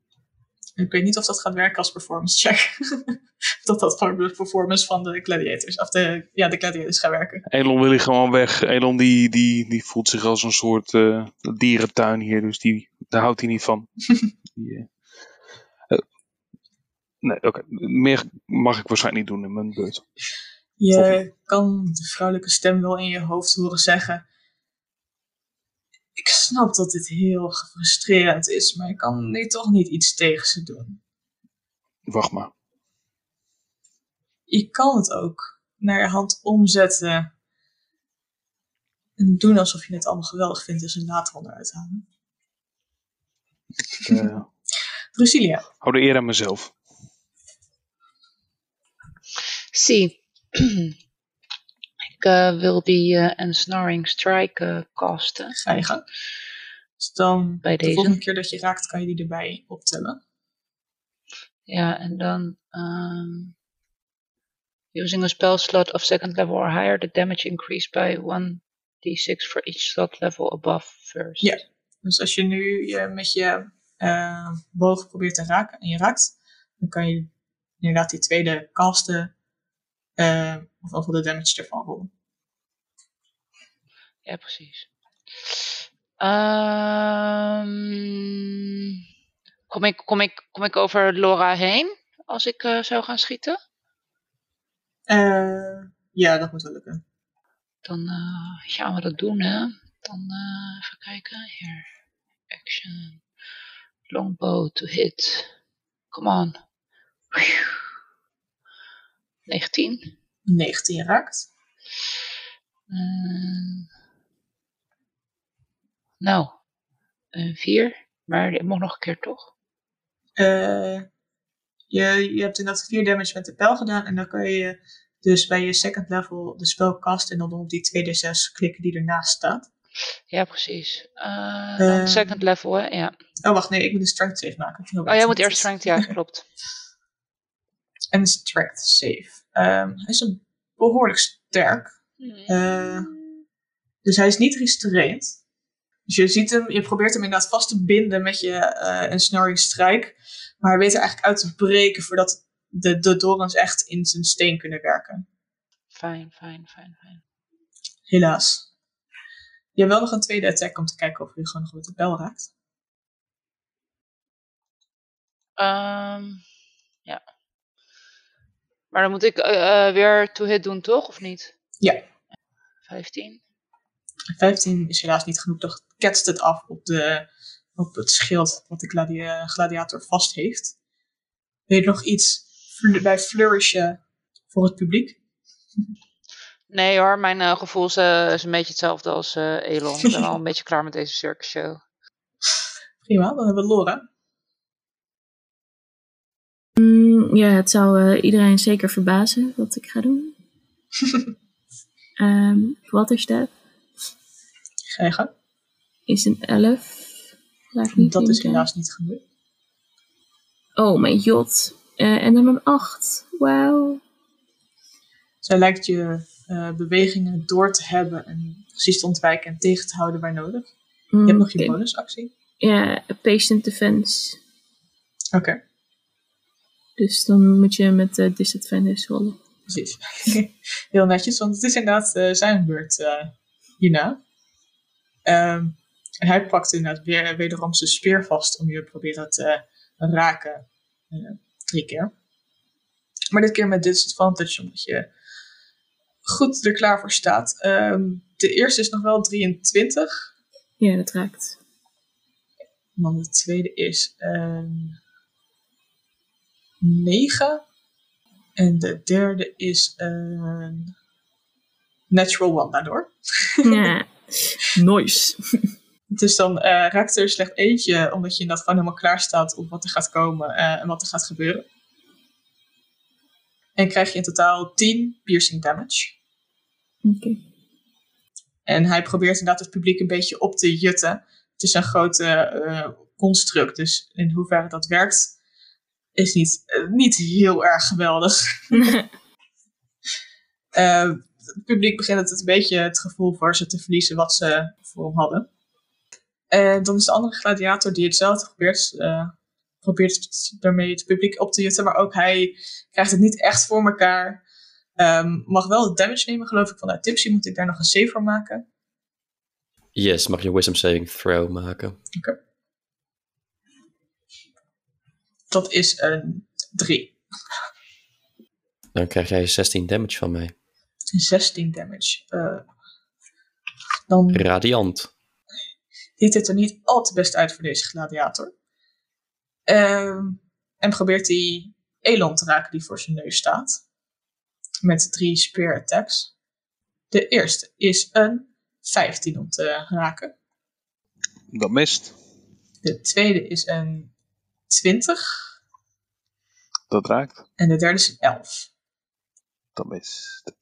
Ik weet niet of dat gaat werken als performance check. dat dat voor de performance van de gladiators, of de, ja, de gladiators gaat werken. Elon wil gewoon weg. Elon die, die, die voelt zich als een soort eh, dierentuin hier. Dus die, daar houdt hij niet van. Eh, eh, nee, oké. Meer mag ik waarschijnlijk niet doen in mijn beurt. Je kan de vrouwelijke stem wel in je hoofd horen zeggen. Ik snap dat dit heel frustrerend is, maar ik kan nu toch niet iets tegen ze doen. Wacht maar. Je kan het ook naar je hand omzetten. En doen alsof je het allemaal geweldig vindt en ze later onderuit halen. Eh, Drusilia. hou de eer aan mezelf. Zie. eh, wil die eh Ensnaring Strike eh, casten. Ga je gang. Dus dan Bij de deze. volgende keer dat je raakt, kan je die erbij optellen. Ja, en dan... ehm, using a spell slot of second level or higher, the damage increased by 1d6 for each slot level above first. Ja. Dus als je nu je met je eh, boog probeert te raken en je raakt, dan kan je inderdaad die tweede casten eh of of de damage ervan rollen. Ja, precies. Ehm, kom, ik, kom, ik, kom ik over Laura heen als ik eh, zou gaan schieten? Eh, ja, dat moet wel lukken. Dan eh, gaan we dat doen, hè. Dan even kijken. Hier. Action. Longbow to hit. Come on. 19. 19 raakt. Nou, een 4. Maar dit mag nog een keer toch? Eh, je, je hebt inderdaad 4 damage met de pijl gedaan. En dan kan je dus bij je second level de spel casten. En dan op die 2d6 klikken die ernaast staat. Ja, precies. Eh, Eh. second level, hè? Ja. Oh, wacht, nee, ik moet een strength save maken. Oh, jij moet eerst strength, ja, klopt. En een strength save. Ehm, hij is een behoorlijk sterk. Eh, dus hij is niet restrained. Dus je ziet hem, je probeert hem inderdaad vast te binden met je eh een snoring strijk. Maar hij weet er eigenlijk uit te breken voordat de, de dorens echt in zijn steen kunnen werken. Fijn, fijn, fijn, fijn. Helaas. Je hebt wel nog een tweede attack om te kijken of je gewoon nog met de bel raakt. Ehm, ja. Maar dan moet ik eh, eh, weer to hit doen, toch? Of niet? Ja. 15. 15 is helaas niet genoeg. Dan ketst het af op, de, op het schild wat de gladia- gladiator vast heeft. Weet je nog iets bij flourishen voor het publiek? Nee hoor, mijn eh, gevoel is, eh, is een beetje hetzelfde als eh, Elon. Ik ben wel een beetje klaar met deze circus show. Prima, dan hebben we Laura. Mm, ja, het zou eh, iedereen zeker verbazen wat ik ga doen. Ehm Waterstep Is een 11. Laat niet Dat is helaas niet gebeurd. Oh mijn god. Eh, en dan een 8. Wauw. Zij lijkt je eh, bewegingen door te hebben en precies te ontwijken en tegen te houden waar nodig. Je hebt nog je bonusactie. Ja, patient defense. Oké, Dus dan moet je met eh, disadvantage rollen. precies. Heel netjes, want het is inderdaad zijn beurt hierna. Ehm, en hij pakt inderdaad weer, wederom zijn speer vast om je te proberen te raken. eh, drie keer. Maar dit keer met disadvantage, omdat je goed er klaar voor staat. Ehm, de eerste is nog wel 23. Ja, dat raakt. Dan de tweede is een 9. En de derde is een natural one daardoor. Ja. nice. Dus dan eh, raakt er slechts eentje, omdat je inderdaad gewoon helemaal klaar staat op wat er gaat komen eh, en wat er gaat gebeuren. En krijg je in totaal 10 piercing damage. Oké. En hij probeert inderdaad het publiek een beetje op te jutten. Het is een grote eh, construct, dus in hoeverre dat werkt, is niet, niet heel erg geweldig. Het publiek begint het een beetje het gevoel voor ze te verliezen wat ze voor hem hadden. En dan is de andere gladiator die hetzelfde probeert, eh, probeert daarmee het publiek op te jutten, maar ook hij krijgt het niet echt voor elkaar. Ehm, mag wel damage nemen, geloof ik, vanuit Tipsy. Moet ik daar nog een save voor maken? Yes, mag je wisdom saving throw maken. Dat is een 3. Dan krijg jij 16 damage van mij. 16 damage. Eh, dan Radiant. ziet het er niet al te best uit voor deze gladiator. Ehm, en probeert hij Elon te raken die voor zijn neus staat. Met drie spear attacks. De eerste is een 15 om te raken. Dat mist. De tweede is een 20. Dat raakt. En de derde is een 11. Dat mist.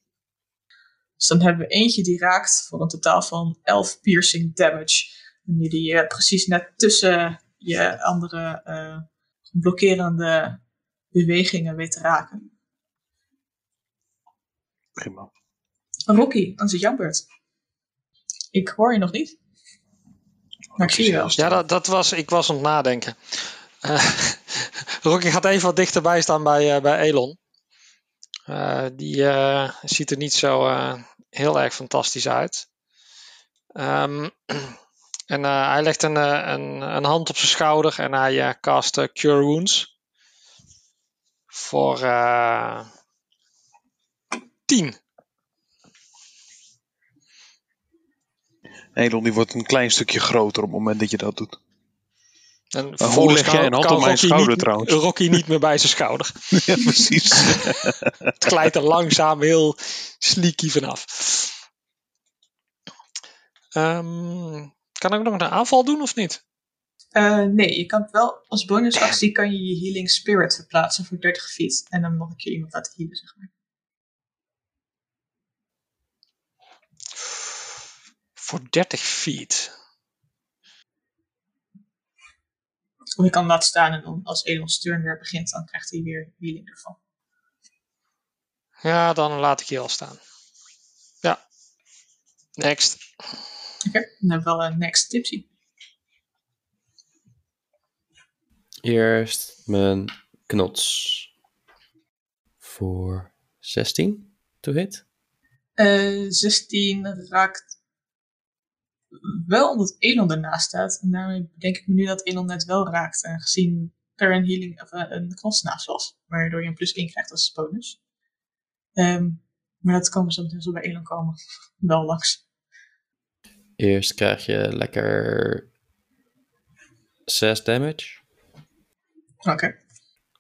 Dus dan hebben we eentje die raakt voor een totaal van 11 piercing damage. En die die eh, precies net tussen je andere eh, blokkerende bewegingen weet te raken. Prima. Rocky, dan is het jouw beurt. Ik hoor je nog niet. Maar ik zie je wel. Ja, dat, dat was, ik was aan het nadenken. Eh, Rocky gaat even wat dichterbij staan bij, eh, bij Elon. Eh, die eh, ziet er niet zo eh, heel erg fantastisch uit. Ehm, en eh, hij legt een, eh, een, een hand op zijn schouder en hij eh, cast Cure Wounds. Voor eh 10. Elon die wordt een klein stukje groter op het moment dat je dat doet. En hoe vervolgens leg jij een hand op mijn Rocky schouder niet- trouwens? Rocky niet meer bij zijn schouder. ja, precies. Het glijdt er langzaam heel sleeky vanaf. Ehm, kan ik nog een aanval doen of niet? Eh, nee, je kan wel als bonusactie kan je je healing spirit verplaatsen voor 30 feet. En dan nog een keer iemand laten healen, zeg maar. Voor 30 feet. Of je kan laten staan en dan als Elon's turn weer begint, dan krijgt hij weer healing ervan. Ja, dan laat ik je al staan. Ja. Next. Oké, dan hebben we wel een next tipsy. Eerst mijn knots. Voor 16 to hit. Eh 16 raakt wel omdat Elon ernaast staat. En daarmee denk ik me nu dat Elon net wel raakt. En gezien er een healing of eh, een was. Waardoor je een plus 1 krijgt als bonus. Ehm, maar dat kan we zo meteen zo bij Elon komen. wel langs. Eerst krijg je lekker 6 damage. Oké.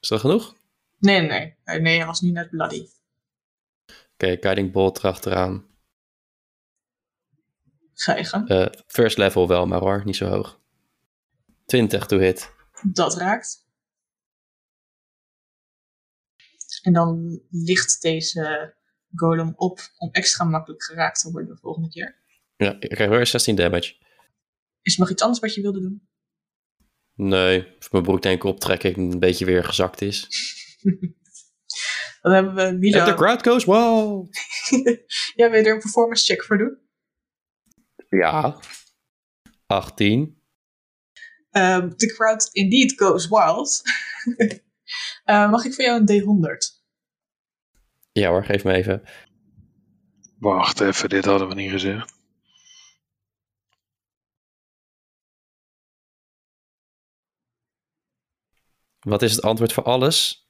Is dat genoeg? Nee, nee, nee. Eh, hij was nu net bloody. Oké, Guiding Bolt erachteraan. Gang. Eh, first level wel, maar hoor, niet zo hoog. 20 to hit. Dat raakt. En dan ligt deze golem op om extra makkelijk geraakt te worden de volgende keer. Ja, ik krijg weer 16 damage. Is er nog iets anders wat je wilde doen? Nee, of mijn broek denk ik optrekken een beetje weer gezakt is. Dan hebben we And the Milo. crowd goes wow! ja, wil je er een performance check voor doen? Ja. 18. Um, the crowd indeed goes wild. Eh, mag ik voor jou een D100? Ja hoor, geef me even. Wacht even, dit hadden we niet gezegd. Wat is het antwoord voor alles?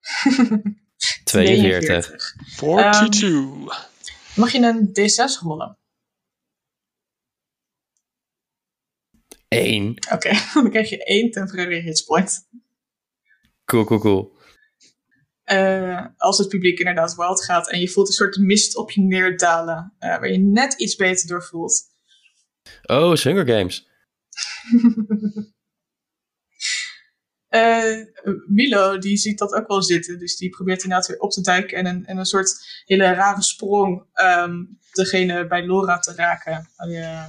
42. 42. Mag je een D6 rollen? 1. Oké, dan krijg je één temporary hitspoint. Cool, cool, cool. Eh, als het publiek inderdaad wild gaat en je voelt een soort mist op je neerdalen, eh, waar je net iets beter door voelt. Oh, Hunger Games. Eh, Milo, die ziet dat ook wel zitten, dus die probeert inderdaad weer op te duiken en een, en een soort hele rare sprong ehm, degene bij Laura te raken. eh,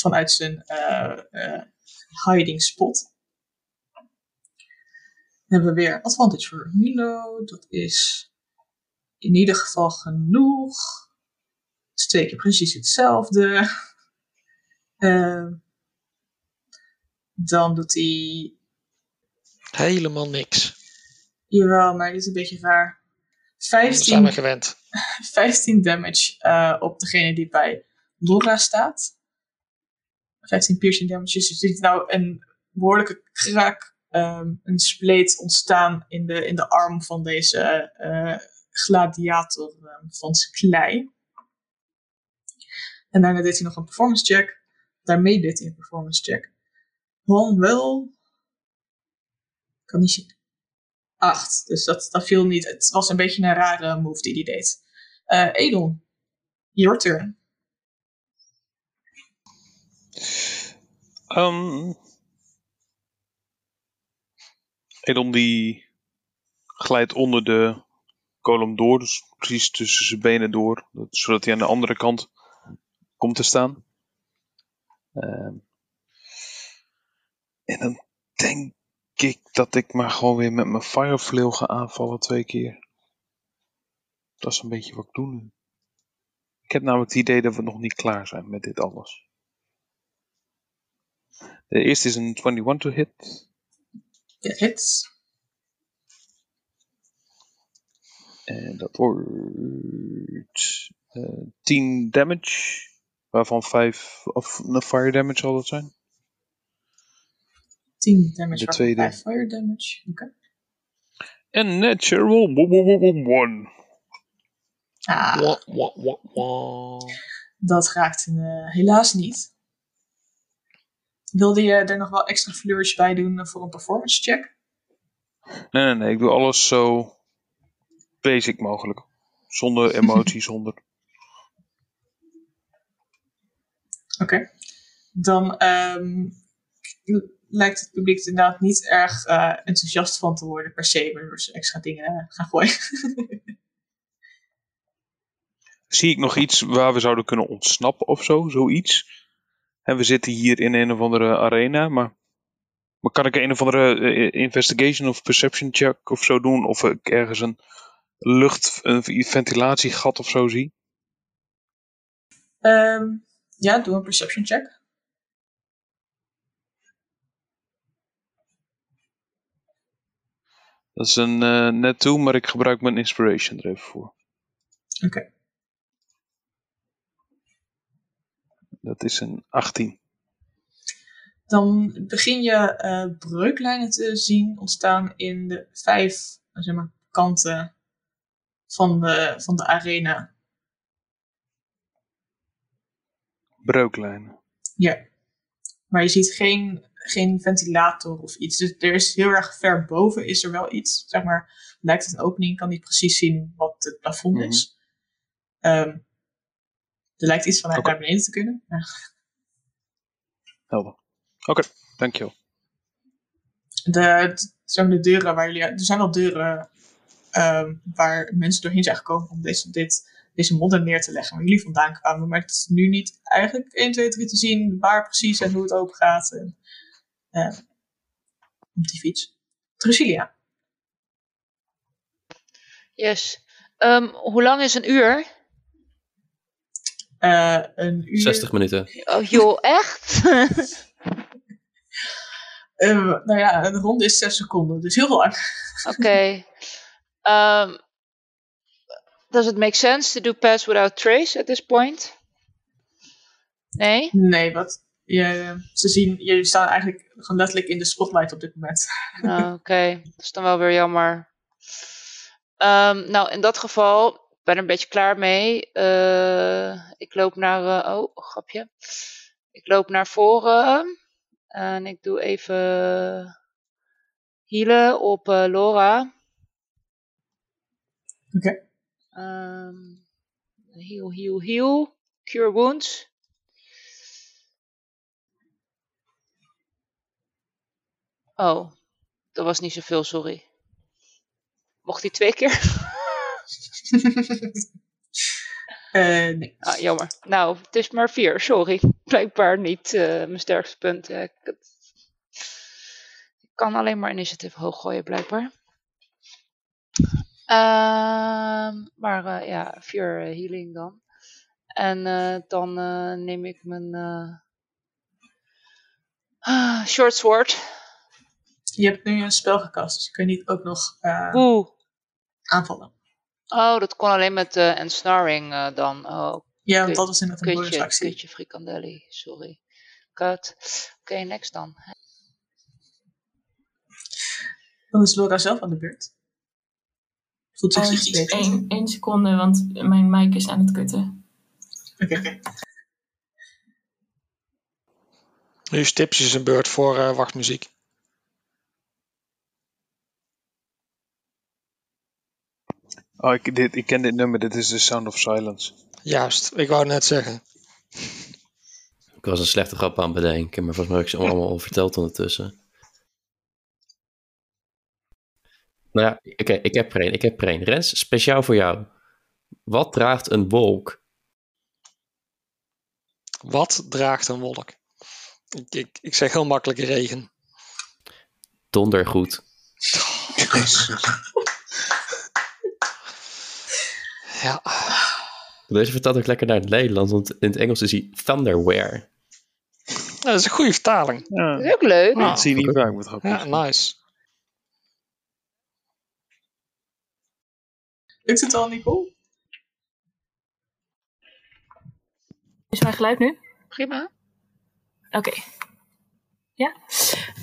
vanuit zijn eh, eh, hiding spot. Dan hebben we weer advantage voor Milo. Dat is in ieder geval genoeg. Het is twee keer precies hetzelfde. Eh, dan doet hij. Helemaal niks. Jawel, maar dit is een beetje raar. Dat zijn 15, we gewend. 15 damage eh, op degene die bij Laura staat. 15 piercing damage. Dus je ziet nou een behoorlijke kraak, ehm, een spleet ontstaan in de, in de arm van deze eh, gladiator ehm, van zijn klei. En daarna deed hij nog een performance check. Daarmee deed hij een performance check. Van wel. Kan niet zien. 8. Dus dat, dat viel niet. Het was een beetje een rare move die hij deed. Eh Edon, your turn. Ehm Edom die glijdt onder de kolom door, dus precies tussen zijn benen door, dat- zodat hij aan de andere kant komt te staan. Ehm, en dan denk ik dat ik maar gewoon weer met mijn fireflail ga aanvallen twee keer. Dat is een beetje wat ik doe nu. Ik heb namelijk het idee dat we nog niet klaar zijn met dit alles. De eerste is een 21 to hit. Ja, hits. En dat wordt eh 10 damage. Waarvan 5 of nou, fire damage zal dat zijn. 10 damage, De waarvan tweede. 5 fire damage. Oké. En natural 1. Ah, Wah, wah, wah, wah. dat raakt hem eh, helaas niet. Wilde je er nog wel extra flourish bij doen voor een performance check? Nee, nee, nee. Ik doe alles zo basic mogelijk. Zonder emotie, zonder. Oké. dan ehm, lijkt het publiek er inderdaad niet erg eh, enthousiast van te worden per se, waardoor ze extra dingen gaan gooien. Zie ik nog iets waar we zouden kunnen ontsnappen of zo? Zoiets? En we zitten hier in een of andere arena, maar, maar kan ik een of andere eh, investigation of perception check of zo doen? Of ik ergens een lucht, een ventilatiegat of zo zie? Ehm, ja, doe een perception check. Dat is een eh, net toe, maar ik gebruik mijn inspiration er even voor. Oké. Dat is een 18. Dan begin je eh, breuklijnen te zien ontstaan in de vijf eh, zeg maar, kanten van de, van de arena. Breuklijnen. Ja. Maar je ziet geen, geen ventilator of iets. Dus er is heel erg ver boven is er wel iets. Zeg maar, lijkt het een opening. Kan niet precies zien wat het plafond is. Ehm, er lijkt iets vanuit Oké. naar beneden te kunnen. Ja. Helder. Oké, dankjewel. De, maar de deuren waar jullie... Er zijn wel deuren ehm, waar mensen doorheen zijn gekomen om deze, dit, deze modder neer te leggen waar jullie vandaan kwamen. Maar het is nu niet eigenlijk 1, 2, 3 te zien waar precies en hoe het open gaat. En, eh, op die fiets. Drusilia. Yes. Ehm, hoe lang is een uur? Eh, een uur. 60 minuten. Oh joh, echt? Eh, nou ja, een ronde is 6 seconden, dus heel lang. Oké. Ehm, does it make sense to do pass without trace at this point? Nee? Nee, wat? Je, ze zien, jullie staan eigenlijk gewoon letterlijk in de spotlight op dit moment. Oh, Oké, dat is dan wel weer jammer. Ehm, nou, in dat geval ben er een beetje klaar mee. Eh, ik loop naar. eh, oh, grapje. Ik loop naar voren. En ik doe even healen op eh, Laura. Oké. Ehm, heal, heal, heal. Cure wounds. Oh, dat was niet zoveel, sorry. Mocht hij twee keer? Eh, nee. Ah, jammer. Nou, het is maar vier, sorry. Blijkbaar niet eh, mijn sterkste punt. Ik, kan alleen maar initiative hoog gooien, blijkbaar. Ehm, maar eh, ja, vier healing dan. En dan neem ik mijn ah, short sword. Je hebt nu een spel gekast, dus je kunt niet ook nog aanvallen. Oh, dat kon alleen met eh ensnaring eh, dan. Oh, Ja, want dat was inderdaad een bonusactie. kutje frikandelli, sorry. Cut. Oké, next dan. Dan is Laura zelf aan de beurt. Voelt zich Eh, iets beter. één, één seconde, want mijn mic is aan het kutten. Oké. Nu is Tips een beurt voor eh, wachtmuziek. Oh, ik, dit, ik ken dit nummer, dit is The Sound of Silence. Juist, ik wou net zeggen. Ik was een slechte grap aan het bedenken, maar volgens mij heb ik ze allemaal al verteld ondertussen. Nou ja, oké, ik heb er. Ik heb er. Rens, speciaal voor jou. Wat draagt een wolk? Wat draagt een wolk? Ik, ik, ik zeg heel makkelijk regen. Dondergoed. Ja, Deze vertaalt ook lekker naar het Nederlands, want in het Engels is hij thunderwear. dat is een goede vertaling. Ja, Dat is ook leuk. Ja. dat zie je niet vaak met grappig. Ja, nice. Lukt het al, Nicole? Is mijn geluid nu? Prima. Oké. Ja?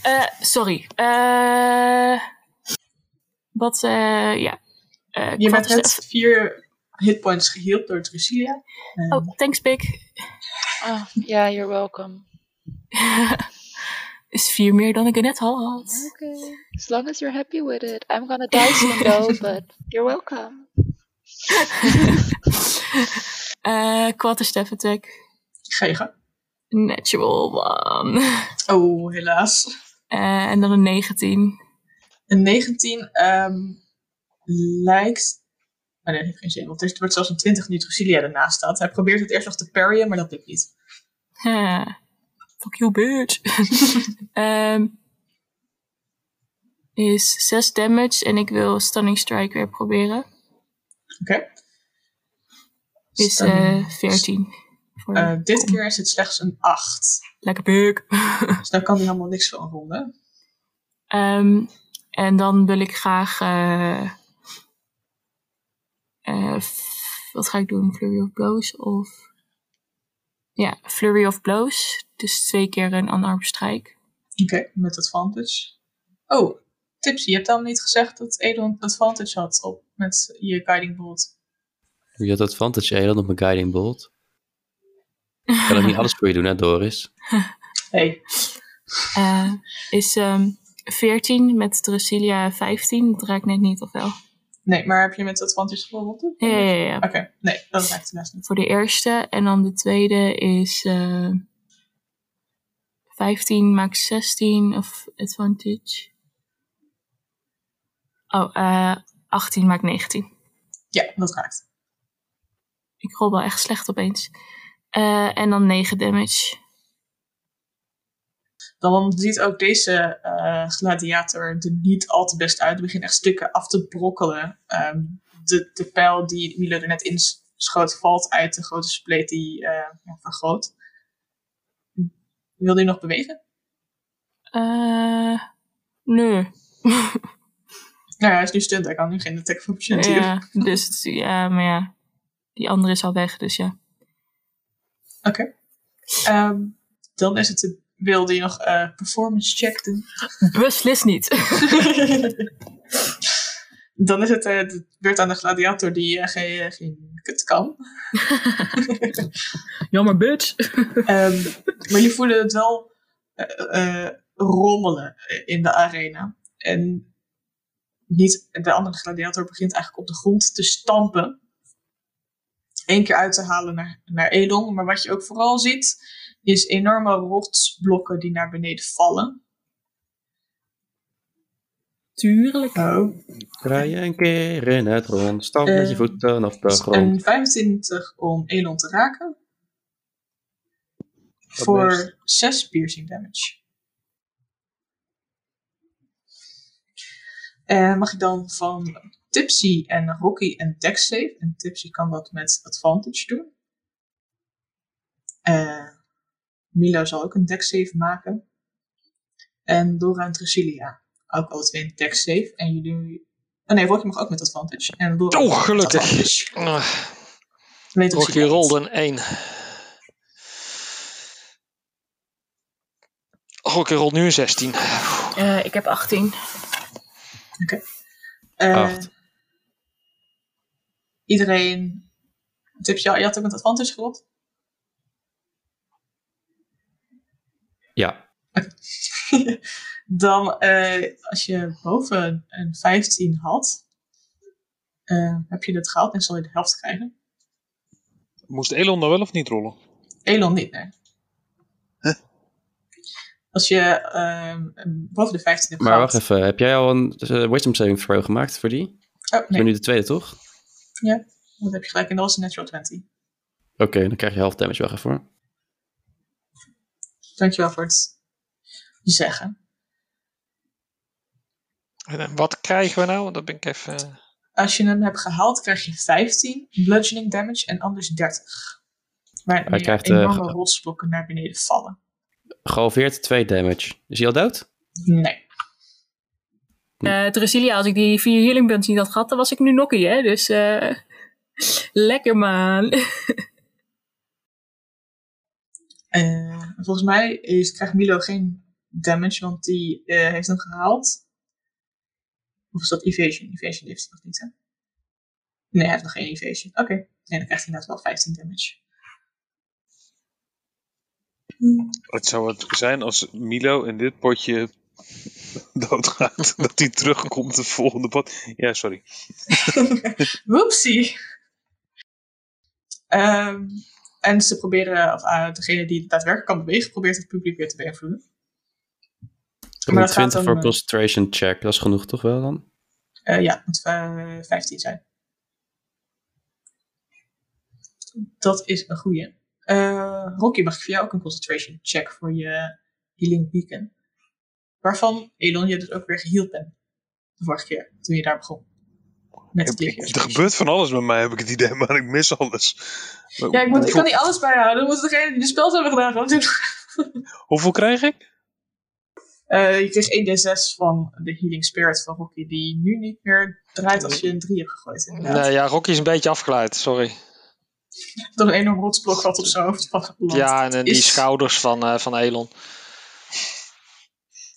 Eh, sorry. Eh, wat, eh, ja. Je bent met vier hitpoints geheeld door Drusilia. En Oh, thanks, Pik. Ah, ja, you're welcome. Is vier meer dan ik er net had. Okay. As long as you're happy with it. I'm gonna die soon though, but you're welcome. Eh quarter step attack. ga je gang. Natural one. Oh, helaas. Eh, en dan een 19. Een 19 ehm, lijkt... Maar nee, dat heeft geen zin, want er wordt zelfs een 20 nu Drusilia ernaast staat. Hij probeert het eerst nog te parryen, maar dat lukt niet. Ha. Fuck you, bitch. Ehm, is 6 damage en ik wil Stunning Strike weer proberen. Oké. Is Stunning. eh 14. Voor Eh, dit keer is het slechts een 8. Lekker buk. Dus daar kan hij helemaal niks van ronden. Ehm, en dan wil ik graag. eh, eh, wat ga ik doen? Flurry of Blows? Of. Ja, Flurry of Blows. Dus twee keer een unarmed strike. Oké, met advantage. Oh, Tipsy, je hebt dan niet gezegd dat Edon advantage had op met je guiding bolt. Wie had advantage Elan op mijn guiding bolt? Ik kan ook niet alles voor je doen, hè, Doris? Hey, Eh, is ehm 14 met Drusilia 15. Dat raakt net niet, of wel? Nee, maar heb je met advantage gerold? Ja, ja, ja. Oké, nee, dat raakt helaas niet. Voor de eerste. En dan de tweede is. eh 15 maakt 16 of advantage. Oh, eh 18 maakt 19. Ja, dat raakt. Ik rol wel echt slecht opeens. Eh, en dan 9 damage. Dan ziet ook deze eh, gladiator er niet al te best uit. Hij begint echt stukken af te brokkelen. Ehm, de, de pijl die Milo er net in schoot valt uit de grote spleet die eh, ja, vergroot. Wil hij nog bewegen? Eh nee. Nou ja, hij is nu stunt. Hij kan nu geen attack of opportunity ja, dus het- ja, maar ja. Die andere is al weg, dus ja. Oké. Ehm, dan is het de, wilde je nog eh performance check doen? Beslist niet. dan is het eh, de beurt aan de gladiator die eh, geen, geen kut kan. Jammer, bitch. Ehm, maar je voelde het wel rommelen in de arena. En niet, de andere gladiator begint eigenlijk op de grond te stampen. Eén keer uit te halen naar, naar Elon. Maar wat je ook vooral ziet, is enorme rotsblokken die naar beneden vallen. Tuurlijk. Oh. Draai een keer in het rond, stamp met je Eh, voeten op de grond. Een 25 om Elon te raken. Voor 6 piercing damage. En mag ik dan van Tipsy en Rocky een dex save. En Tipsy kan dat met advantage doen. Eh Milo zal ook een dex save maken. En Dora en ook alle twee een dex save. En jullie... Oh nee, Rocky mag ook met advantage. En Dora Oh, gelukkig. advantage. Ah, Alleen Rocky rolde een 1. Rocky rolt nu een 16. Eh, ik heb 18. Eh, Acht. Iedereen. Tipsy, je had ook met advantage gerold? Ja, Dan, eh, als je boven een 15 had, eh, heb je het gehaald en zal je de helft krijgen. Moest Elon dan wel of niet rollen? Elon niet, nee. Als je ehm, boven de 15 hebt maar gehaald. wacht even. Heb jij al een eh, wisdom saving throw gemaakt voor die? Oh, Ik nee, ben nu de tweede, toch? dat heb je gelijk. En dat was een natural 20. Oké, dan krijg je half damage wel even voor. Dankjewel voor het zeggen. En eh, wat krijgen we nou? Dat ben ik even... Als je hem hebt gehaald, krijg je 15 bludgeoning damage en anders 30. Waar Hij krijgt, eh, enorme ge- rotsblokken naar beneden vallen. Gehalveerd 2 damage. Is hij al dood? Nee. Eh Drasilia, als ik die vier healing niet had gehad, dan was ik nu nokkie, hè. Dus eh lekker man. Eh, volgens mij is, krijgt Milo geen damage, want die eh, heeft hem gehaald. Of is dat evasion? Evasion heeft hij nog niet, hè? Nee, hij heeft nog geen evasion. Oké. Nee, dan krijgt hij inderdaad wel 15 damage. Het zou het zijn als Milo in dit potje doodgaat. dat hij terugkomt het volgende pot. Ja, sorry. Whoopsie. Ehm, En ze proberen, of eh, degene die daadwerkelijk kan bewegen, probeert het publiek weer te beïnvloeden. Maar dat gaat 20 dan, voor eh, concentration check, dat is genoeg toch wel dan? Eh, ja, het moet eh, 15 zijn. Dat is een goeie. Eh, Rocky, mag ik voor jou ook een concentration check voor je healing beacon? Waarvan, Elon, je dus ook weer geheeld bent. De vorige keer, toen je daar begon. Met het Ik- lichtje. Er gebeurt van alles met mij, heb ik het idee, maar ik mis alles. Ja, ik, moet, ik kan niet alles bijhouden. Dan moeten degene die de spels hebben gedaan gewoon doen. Hoeveel krijg ik? Eh, je kreeg 1d6 van de healing spirit van Rocky, die nu niet meer draait als je een 3 hebt gegooid. Inderdaad. Nee, ja, Rocky is een beetje afgeleid, sorry. Door een enorm rotsblok wat op zijn hoofd van Ja, en die is. schouders van, eh, van Elon.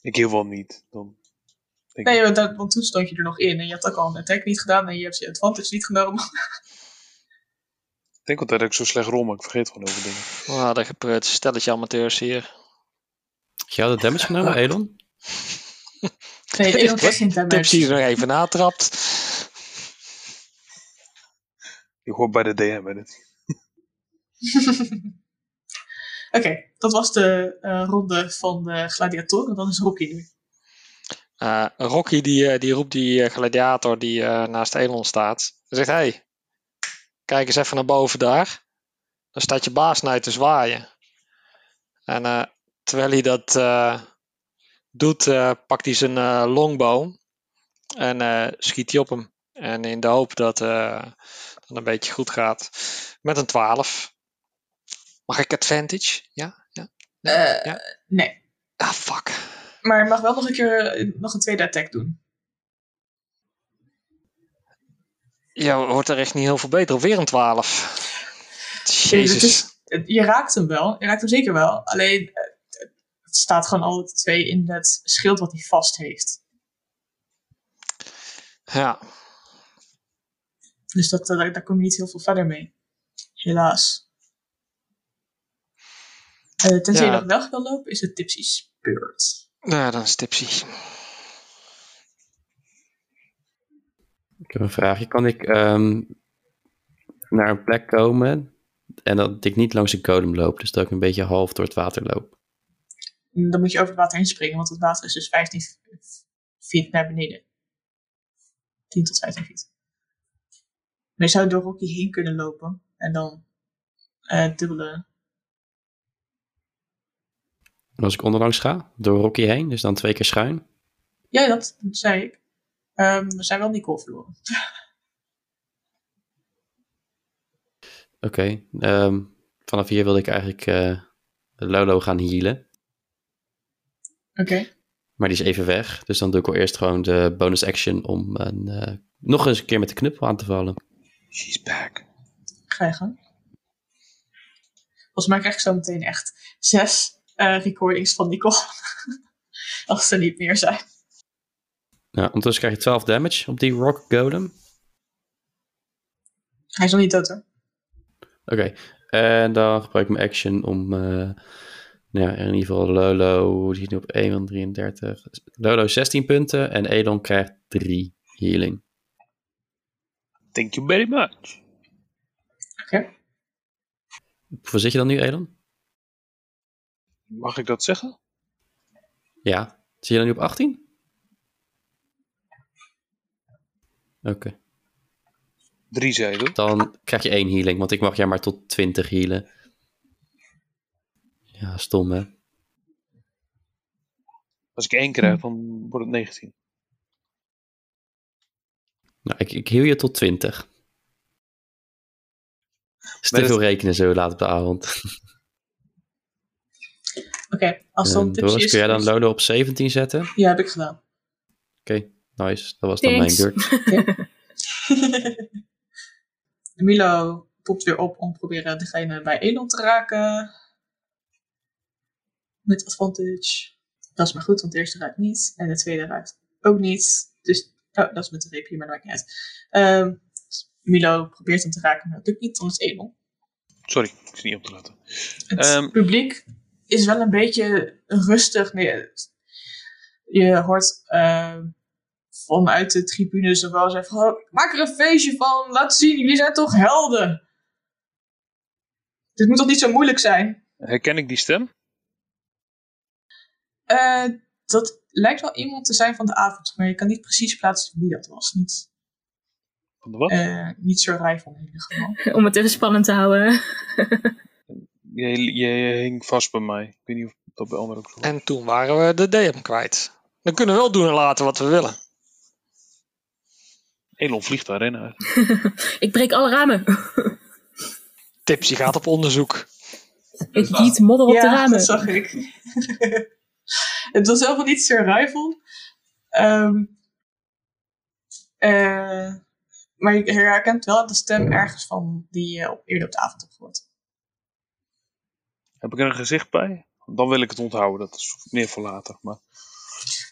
Ik heel wel niet. Dan Nee, want, dat- want toen stond je er nog in en je had ook al een attack niet gedaan en je hebt je advantage niet genomen. ik denk altijd dat ik zo slecht rol, maar ik vergeet gewoon over dingen. Oh, dat gebeurt. Stelletje amateurs hier. Heb jij de damage genomen, Elon? Nee, Elon kreeg geen damage. Tipsy is nog even natrapt. Ik hoor bij de DM het. Oké, dat was de eh, ronde van de gladiatoren. Dan is Rocky nu. Eh, Rocky die, eh, die roept die eh, gladiator die naast Elon staat. Hij zegt, hey, kijk eens even naar boven daar. Dan staat je baas naar je te zwaaien. En terwijl hij dat doet, pakt hij zijn longbow. En schiet hij op hem. En in de hoop dat het een beetje goed gaat. Met een 12. Mag ik advantage? Ja? ja? Ja. Nee, Ah, fuck. Maar je mag wel nog een keer eh, nog een tweede attack doen. Ja, wordt er echt niet heel veel beter. Weer een 12. Nee, Jezus. is- je raakt hem wel. Je raakt hem zeker wel. Alleen, eh, het staat gewoon alle twee in het schild wat hij vast heeft. Ja. Dus dat, eh, daar, daar kom je niet heel veel verder mee. Helaas. Tenzij Ja. je nog weg wil lopen, is het Tipsy Spirit. Nou, dan is Tipsy. Ik heb een vraagje. Kan ik ehm, naar een plek komen en dat ik niet langs een golem loop, dus dat ik een beetje half door het water loop? Dan moet je over het water heen springen, want het water is dus 15 feet naar beneden. 10 tot 15 feet. Maar je zou door Rocky heen kunnen lopen en dan eh dubbele. En als ik onderlangs ga, door Rocky heen, dus dan twee keer schuin. Ja, dat, dat zei ik. Ehm, we zijn wel Nicole verloren. Oké, ehm, vanaf hier wilde ik eigenlijk eh, Lolo gaan healen. Oké. Maar die is even weg, dus dan doe ik al eerst gewoon de bonus action om een, eh, nog eens een keer met de knuppel aan te vallen. She's back. Ga je gang. Volgens mij krijg ik zo meteen echt zes eh, recordings van Nicole. Als er niet meer zijn. Nou, ondertussen krijg je 12 damage op die Rock Golem. Hij is nog niet dood hoor. Oké, en dan gebruik ik mijn action om, eh, nou ja, in ieder geval Lolo, die is nu op 1 van 33. Lolo 16 punten en Elon krijgt 3 healing. Thank you very much. Oké. Hoeveel zit je dan nu, Elon? Mag ik dat zeggen? Ja. Zit je dan nu op 18? Oké. Drie zei je, toch? Dan krijg je één healing, want ik mag jij maar tot 20 healen. Ja, stom hè. Als ik één krijg, dan wordt het 19. Nou, ik, ik heal je tot 20. Is te veel rekenen zo laat op de avond. Oké, als dan tipsy Doris, is... kun jij dan Lolo op 17 zetten? Oké, Ja, heb ik gedaan. nice. Dat was dan mijn beurt. Milo popt weer op om te proberen degene bij Elon te raken. Met advantage. Dat is maar goed, want de eerste raakt niet. En de tweede raakt ook niet. Dus, oh, dat is met de reepje, maar dat maakt niet uit. Ehm, Milo probeert hem te raken, maar dat lukt niet, dan is Elon. Sorry, ik zie niet op te laten. Het Ehm. publiek is wel een beetje rustig. Nee, je hoort ehm, vanuit de tribune zowel zeggen van, "Oh, maak er een feestje van, laat zien, jullie zijn toch helden. Dit moet toch niet zo moeilijk zijn? Herken ik die stem? Eh, dat lijkt wel iemand te zijn van de avond, maar je kan niet precies plaatsen wie dat was. Niet, Van de wat? eh niet Sir Rifle in ieder geval. Om het even spannend te houden. Je, je, je hing vast bij mij. Ik weet niet of dat bij anderen ook zo was. En toen waren we de DM kwijt. Dan kunnen we wel doen en laten wat we willen. Elon vliegt daarin uit. Ik breek alle ramen. Tipsy gaat op onderzoek. Ik giet modder op de ja, ramen. dat zag ik. het was zelf niet Sir Rifle. Ehm, eh, maar je herkent wel de stem ergens van die je op, eerder op de avond hebt gehoord. Heb ik er een gezicht bij? Dan wil ik het onthouden. Dat is meer voor later. Maar,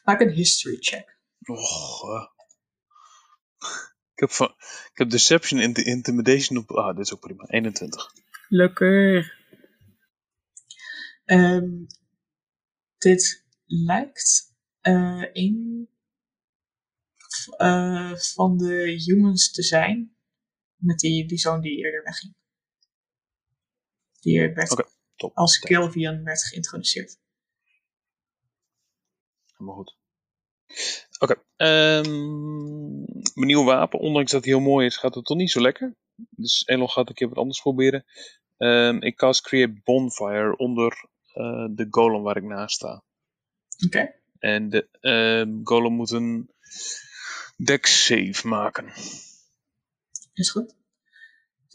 Maak een history check. och, eh. ik, heb van, ik heb Deception en Intimidation op... Ah, dit is ook prima. 21. Lekker. Ehm, dit lijkt eh een eh, van de humans te zijn. Met die, die zoon die eerder wegging. Die werd Oké, top. als Kilvian werd geïntroduceerd. Helemaal goed. Oké. ehm, mijn nieuwe wapen, ondanks dat hij heel mooi is, gaat het toch niet zo lekker. Dus Elon gaat een keer wat anders proberen. Ehm, ik cast Create Bonfire onder eh, de golem waar ik naast sta. Oké. En de ehm, golem moet een dex save maken. Is goed.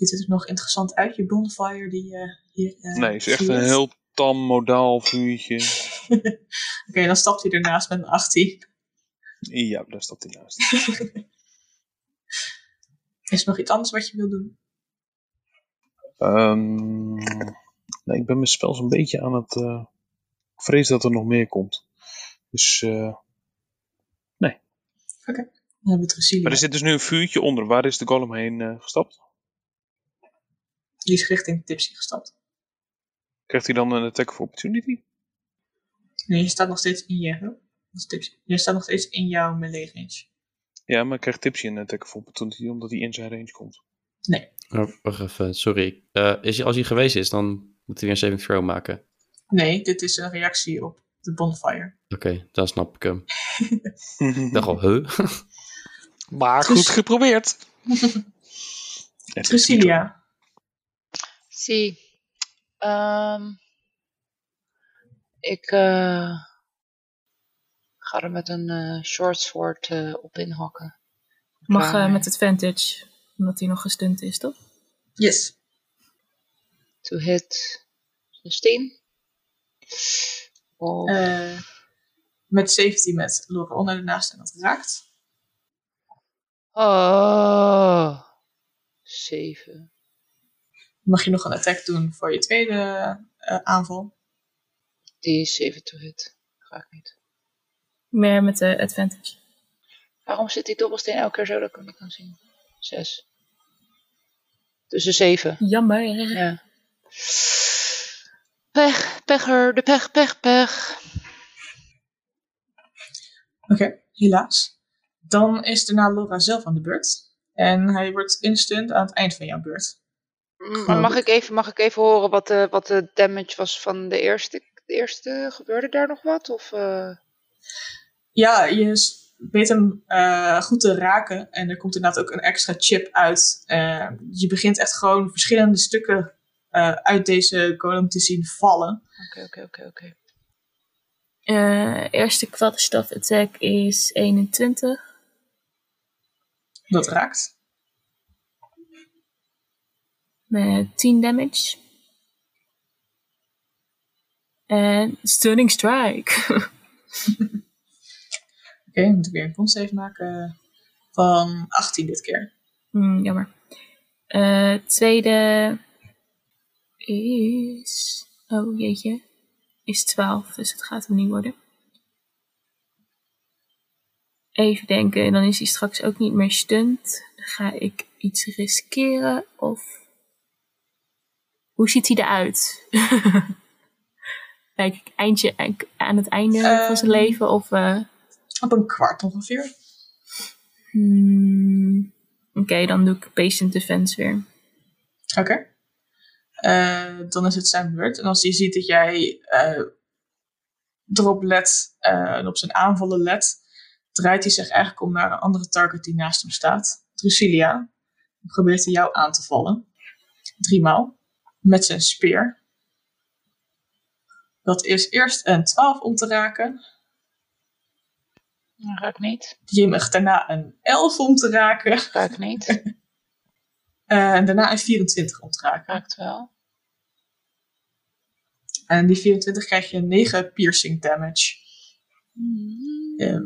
Ziet het er nog interessant uit, je bonfire die je hier eh nee, het is echt een heel tam modaal vuurtje. Oké, dan stapt hij ernaast met een 18. Ja, daar staat hij naast. Is er nog iets anders wat je wil doen? Ehm, nee, ik ben mijn spels een beetje aan het. eh, ik vrees dat er nog meer komt. Dus. eh, Dan hebben we het Recilia. maar er zit dus nu een vuurtje onder. Waar is de golem heen eh, gestapt? Die is richting Tipsy gestapt. Krijgt hij dan een attack of opportunity? Nee, je staat nog steeds in je... huh? Dat is Tipsy. Je staat nog steeds in jouw melee range. Ja, maar krijgt Tipsy een attack of opportunity omdat hij in zijn range komt? Nee. Oh, wacht even, sorry. Eh, is hij, als hij geweest is, dan moet hij weer een saving throw maken. Nee, dit is een reactie op de bonfire. Oké, dan snap ik hem. Ik dacht al, huh? Maar Dus- goed geprobeerd. En Zie. Ehm, ik eh, ga er met een eh, short sword eh, op inhakken. Mag eh, met advantage. Omdat hij nog gestunt is, toch? Yes. To hit 16. Of, Eh, met safety met Laura onder ernaast en dat raakt. oh, 7. Mag je nog een attack doen voor je tweede eh, aanval. Die is 7 to hit. Ga ik niet. Meer met de advantage. Waarom zit die dobbelsteen elke keer zo dat ik hem niet kan zien? 6. Dus een 7. Jammer. Ja. Pech, pecher, de pech, pech, pech. Oké, helaas. Dan is daarna Laura zelf aan de beurt. En hij wordt instant aan het eind van jouw beurt. Maar mag ik even, mag ik even horen wat de, wat de damage was van de eerste? De eerste gebeurde daar nog wat? Of, eh, Ja, je weet hem eh, goed te raken. En er komt inderdaad ook een extra chip uit. Eh, je begint echt gewoon verschillende stukken eh, uit deze golem te zien vallen. Oké, oké, oké, oké. Eh, eerste kwadrastaf attack is 21. Dat raakt. Met 10 damage. En stunning strike. Oké, dan moet ik weer een con-save maken van 18 dit keer. Hmm, jammer. Eh, tweede is. Oh jeetje. Is 12, dus het gaat hem niet worden. Even denken, dan is hij straks ook niet meer stunt. Ga ik iets riskeren of. Hoe ziet hij eruit? Kijk, eindje, aan het einde van zijn Ehm. leven of. eh, Op een kwart ongeveer. hmm, Oké, dan doe ik patient defense weer. Oké. Eh, dan is het zijn beurt. En als hij ziet dat jij eh, erop let en op zijn aanvallen let, draait hij zich eigenlijk om naar een andere target die naast hem staat. Drusilia. Probeert hij jou aan te vallen. Driemaal. Met zijn speer. Dat is eerst een 12 om te raken. Raakt niet. Jimmig daarna een 11 om te raken. Raakt niet. Eh, en daarna een 24 om te raken. Raakt wel. En die 24 krijg je 9 piercing damage. Ehm,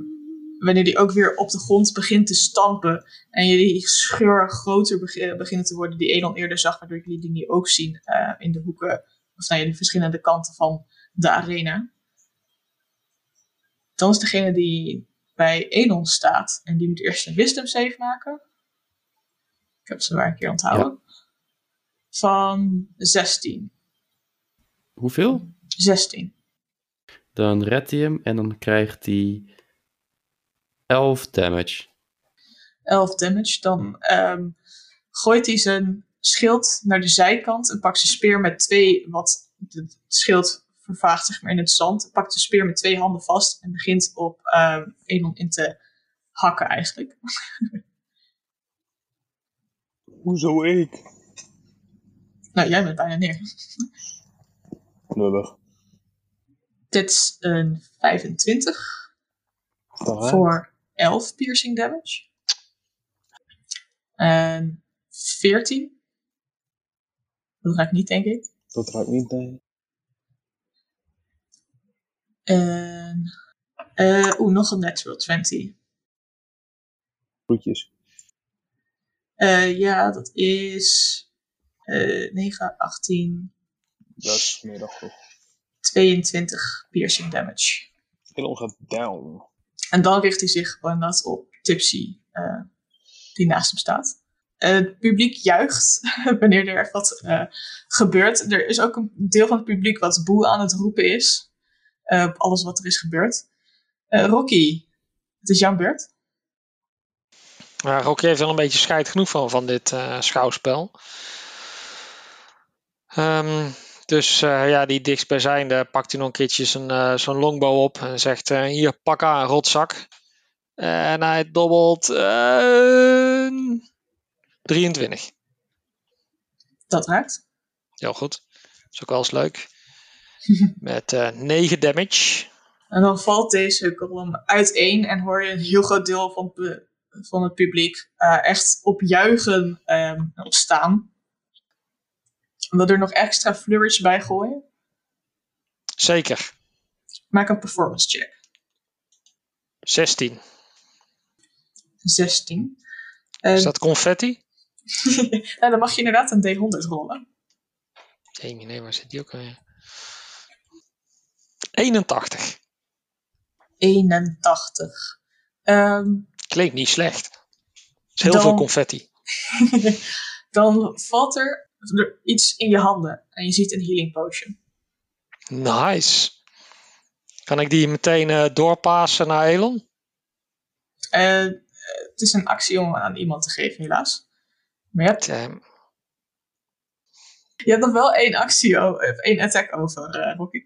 wanneer die ook weer op de grond begint te stampen. En je die scheur groter beg- beginnen te worden die Elon eerder zag. Waardoor jullie die nu ook zien eh, in de hoeken. Of nou ja, de verschillende kanten van de arena. Dan is degene die bij Elon staat. En die moet eerst een wisdom save maken. Ik heb ze maar een keer onthouden. Van 16. Hoeveel? 16. Dan redt hij hem en dan krijgt hij 11 damage. 11 damage. Dan ehm, gooit hij zijn schild naar de zijkant en pakt zijn speer met twee, wat het schild vervaagt zeg maar in het zand. Pakt de speer met twee handen vast en begint op ehm Elon in te hakken eigenlijk. Hoezo ik? nou, jij bent bijna neer. Lullig. Dit is een 25 Alright. voor 11 piercing damage. En 14. Dat raakt niet, denk ik. Dat raakt niet, nee. En. eh Oeh, nog een natural 20. Groetjes. Eh, ja, dat is. eh 9, 18, Dat is meer dan genoeg. 22 piercing damage. Elon gaat down. En dan richt hij zich gewoon dat op Tipsy, eh, die naast hem staat. Eh, het publiek juicht wanneer er wat eh, gebeurt. Er is ook een deel van het publiek wat boe aan het roepen is. eh, op alles wat er is gebeurd. Eh, Rocky, het is jouw beurt. Maar Rocky heeft wel een beetje scheid genoeg van, van dit eh, schouwspel. Ehm, dus eh, ja, die dichtstbijzijnde pakt hij nog een keertje zijn, eh, zo'n longbow op en zegt: eh, Hier, pak aan, rotzak. En hij dobbelt eh, 23. Dat raakt. Heel goed. Dat is ook wel eens leuk. Met eh 9 damage. En dan valt deze kolom uiteen en hoor je een heel groot deel van van het publiek echt op juichen ehm, op wil er nog extra flourish bij gooien? Zeker. Maak een performance check. 16. 16. En, Is dat confetti? nou, dan mag je inderdaad een D100 rollen. Nee, nee, waar zit die ook alweer? 81. 81. Ehm, Klinkt niet slecht. is heel Dan- veel confetti. dan valt er iets in je handen en je ziet een healing potion. Nice. Kan ik die meteen eh, doorpassen naar Elon? Eh, het is een actie om aan iemand te geven, helaas. Maar je hebt, Damn. je hebt nog wel één actie, of één attack over, eh, Rocky.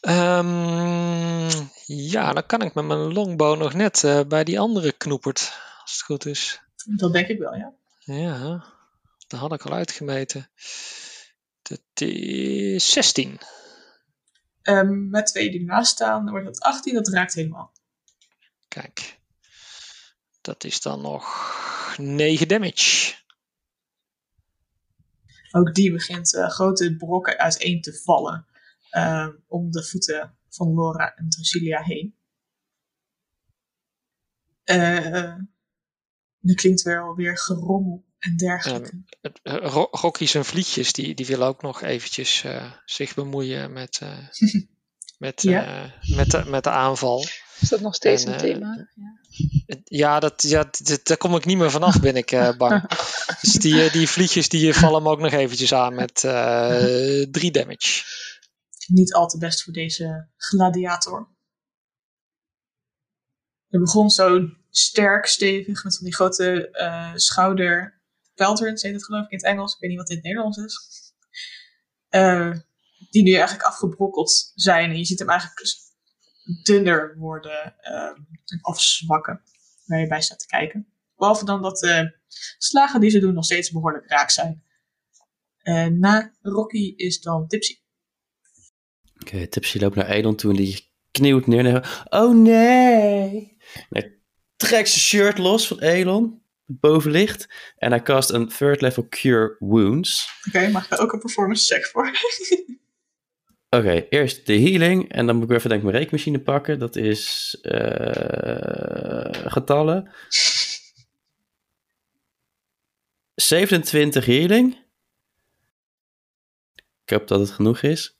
Ehm, ja, dan kan ik met mijn longbow nog net eh, bij die andere knoepert. Als het goed is. Dat denk ik wel, ja. Ja, dat had ik al uitgemeten. Dat is 16. Ehm, met twee die ernaast staan, dan wordt dat 18, dat raakt helemaal. Kijk. Dat is dan nog 9 damage. Ook die begint eh, grote brokken uiteen te vallen eh, om de voeten van Laura en Drasilia heen. Er klinkt wel weer gerommel en dergelijke. Eh, Ro- Rocky zijn vlietjes, die, die willen ook nog eventjes eh, zich bemoeien met, eh, met, Ja. eh, met, de, met de aanval. Is dat nog steeds En, een thema? Ja. Ja, dat, ja dat, daar kom ik niet meer vanaf, ben ik eh, bang. dus die, die vliegjes die vallen me ook nog eventjes aan met eh 3 damage. Niet al te best voor deze gladiator. Hij begon zo sterk, stevig, met van die grote eh, schouderpads pelterns heet het geloof ik in het Engels. Ik weet niet wat in het Nederlands is. Eh, die nu eigenlijk afgebrokkeld zijn. En je ziet hem eigenlijk dus dunner worden eh, en afzwakken. Waar je bij staat te kijken. Behalve dan dat de slagen die ze doen nog steeds behoorlijk raak zijn. En na Rocky is dan Tipsy. Oké, Tipsy loopt naar Eidon toe en die knieuwt neer. En oh nee! Hij trekt zijn shirt los van Elon, boven ligt. En hij cast een third level cure wounds. Oké, mag ik daar ook een performance check voor? Oké, eerst de healing. En dan moet ik even denk ik mijn rekenmachine pakken. Dat is eh, getallen. 27 healing. Ik hoop dat het genoeg is.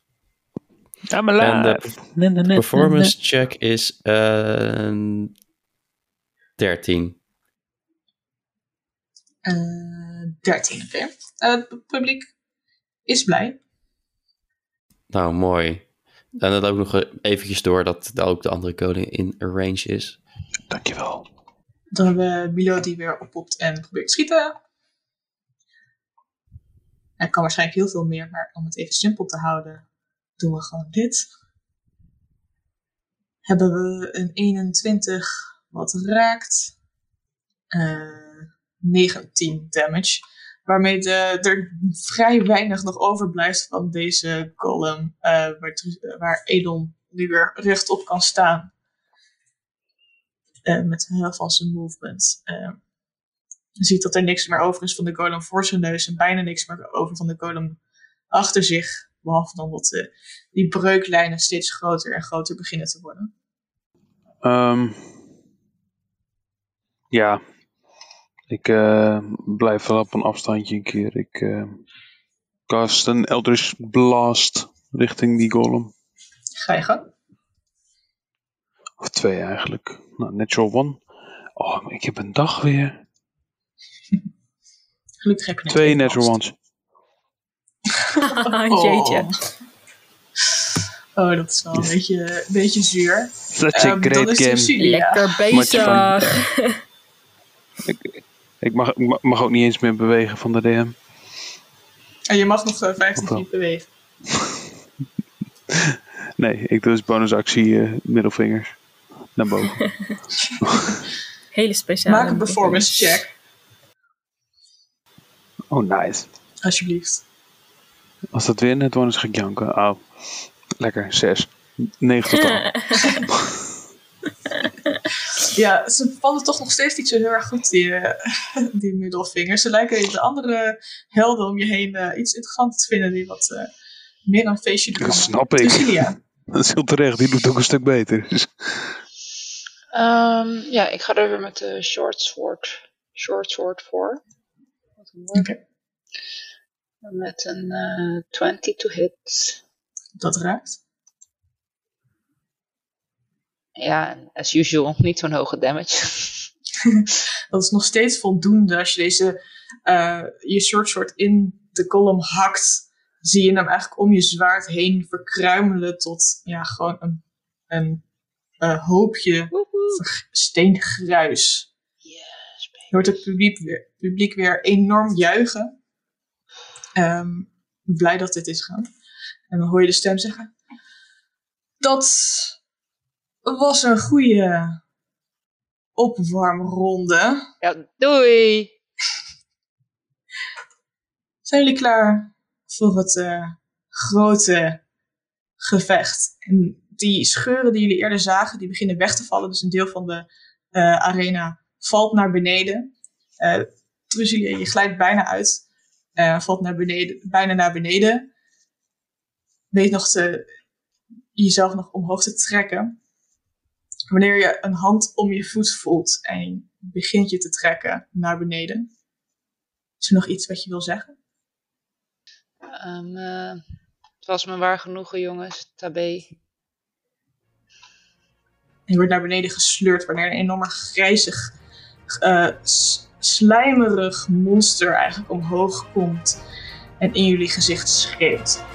Ja, maar En de performance check is eh 13. Eh 13, oké. Eh, het publiek is blij. Nou, mooi. En dat ook nog eventjes door dat daar ook de andere code in range is. Dankjewel. Dan hebben we Milo die weer oppopt en probeert te schieten. Hij kan waarschijnlijk heel veel meer, maar om het even simpel te houden, doen we gewoon dit. Hebben we een 21 wat raakt. Eh 19 damage. Waarmee de, er vrij weinig nog overblijft van deze column. eh, waar, waar Edon nu weer rechtop kan staan. Eh, met de helft van zijn movement. Eh, je ziet dat er niks meer over is van de golem voor zijn neus. En bijna niks meer over van de golem achter zich. Behalve dan dat die breuklijnen steeds groter en groter beginnen te worden. Ehm, ja, ik eh, blijf wel op een afstandje een keer. Ik eh cast een Eldritch Blast richting die golem. Ga je gang. Of twee eigenlijk. Nou, natural one. Oh, ik heb een dag weer. Gelukkig heb je net Twee natural ones. Jeetje. Oh, dat is wel een beetje, een beetje zuur. Such a dan great is game. Lekker bezig. Ik ik ma- mag ook niet eens meer bewegen van de DM. En je mag nog eh, 15 Of wel? feet bewegen. Nee, ik doe dus bonusactie eh, middelvingers. Naar boven. Hele speciale. Maak een performance check, Oh, nice. alsjeblieft. Als dat weer net one is, ga ik janken. Oh, lekker. Zes. Negen totaal. Ja, ze vallen toch nog steeds niet zo heel erg goed, die, eh, die middelvingers. Ze lijken de andere helden om je heen eh, iets interessanter te vinden die wat eh, meer een feestje doen. Dat snap ik. Cecilia. Dat is heel terecht. Die doet ook een stuk beter. Ehm, ja, ik ga er weer met de short sword, short sword voor. Oké, Met een eh 20 to hit. dat raakt. Ja, en as usual, niet zo'n hoge damage. Dat is nog steeds voldoende als je deze eh, je sword in de kolom hakt. Zie je hem eigenlijk om je zwaard heen verkruimelen tot ja, gewoon een, een eh, hoopje steengruis. Yes, Je hoort het publiek weer, publiek weer enorm juichen. Ehm, blij dat dit is gaan. En dan hoor je de stem zeggen: Dat was een goede opwarmronde. Ja, doei! Zijn jullie klaar voor het eh, grote gevecht? En die scheuren die jullie eerder zagen, die beginnen weg te vallen. Dus een deel van de eh, arena valt naar beneden. Trusilia, je glijdt bijna uit. Valt naar beneden, bijna naar beneden. Weet nog te, jezelf nog omhoog te trekken. Wanneer je een hand om je voet voelt en begint je te trekken naar beneden. Is er nog iets wat je wil zeggen? Ehm, eh, het was me waar genoegen, jongens. Tabé. Je wordt naar beneden gesleurd wanneer een enorme grijzig, eh, slijmerig monster eigenlijk omhoog komt en in jullie gezicht schreeuwt.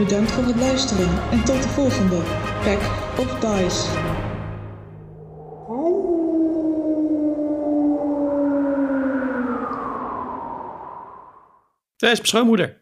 Bedankt voor het luisteren en tot de volgende Pack of Dice. Zij is.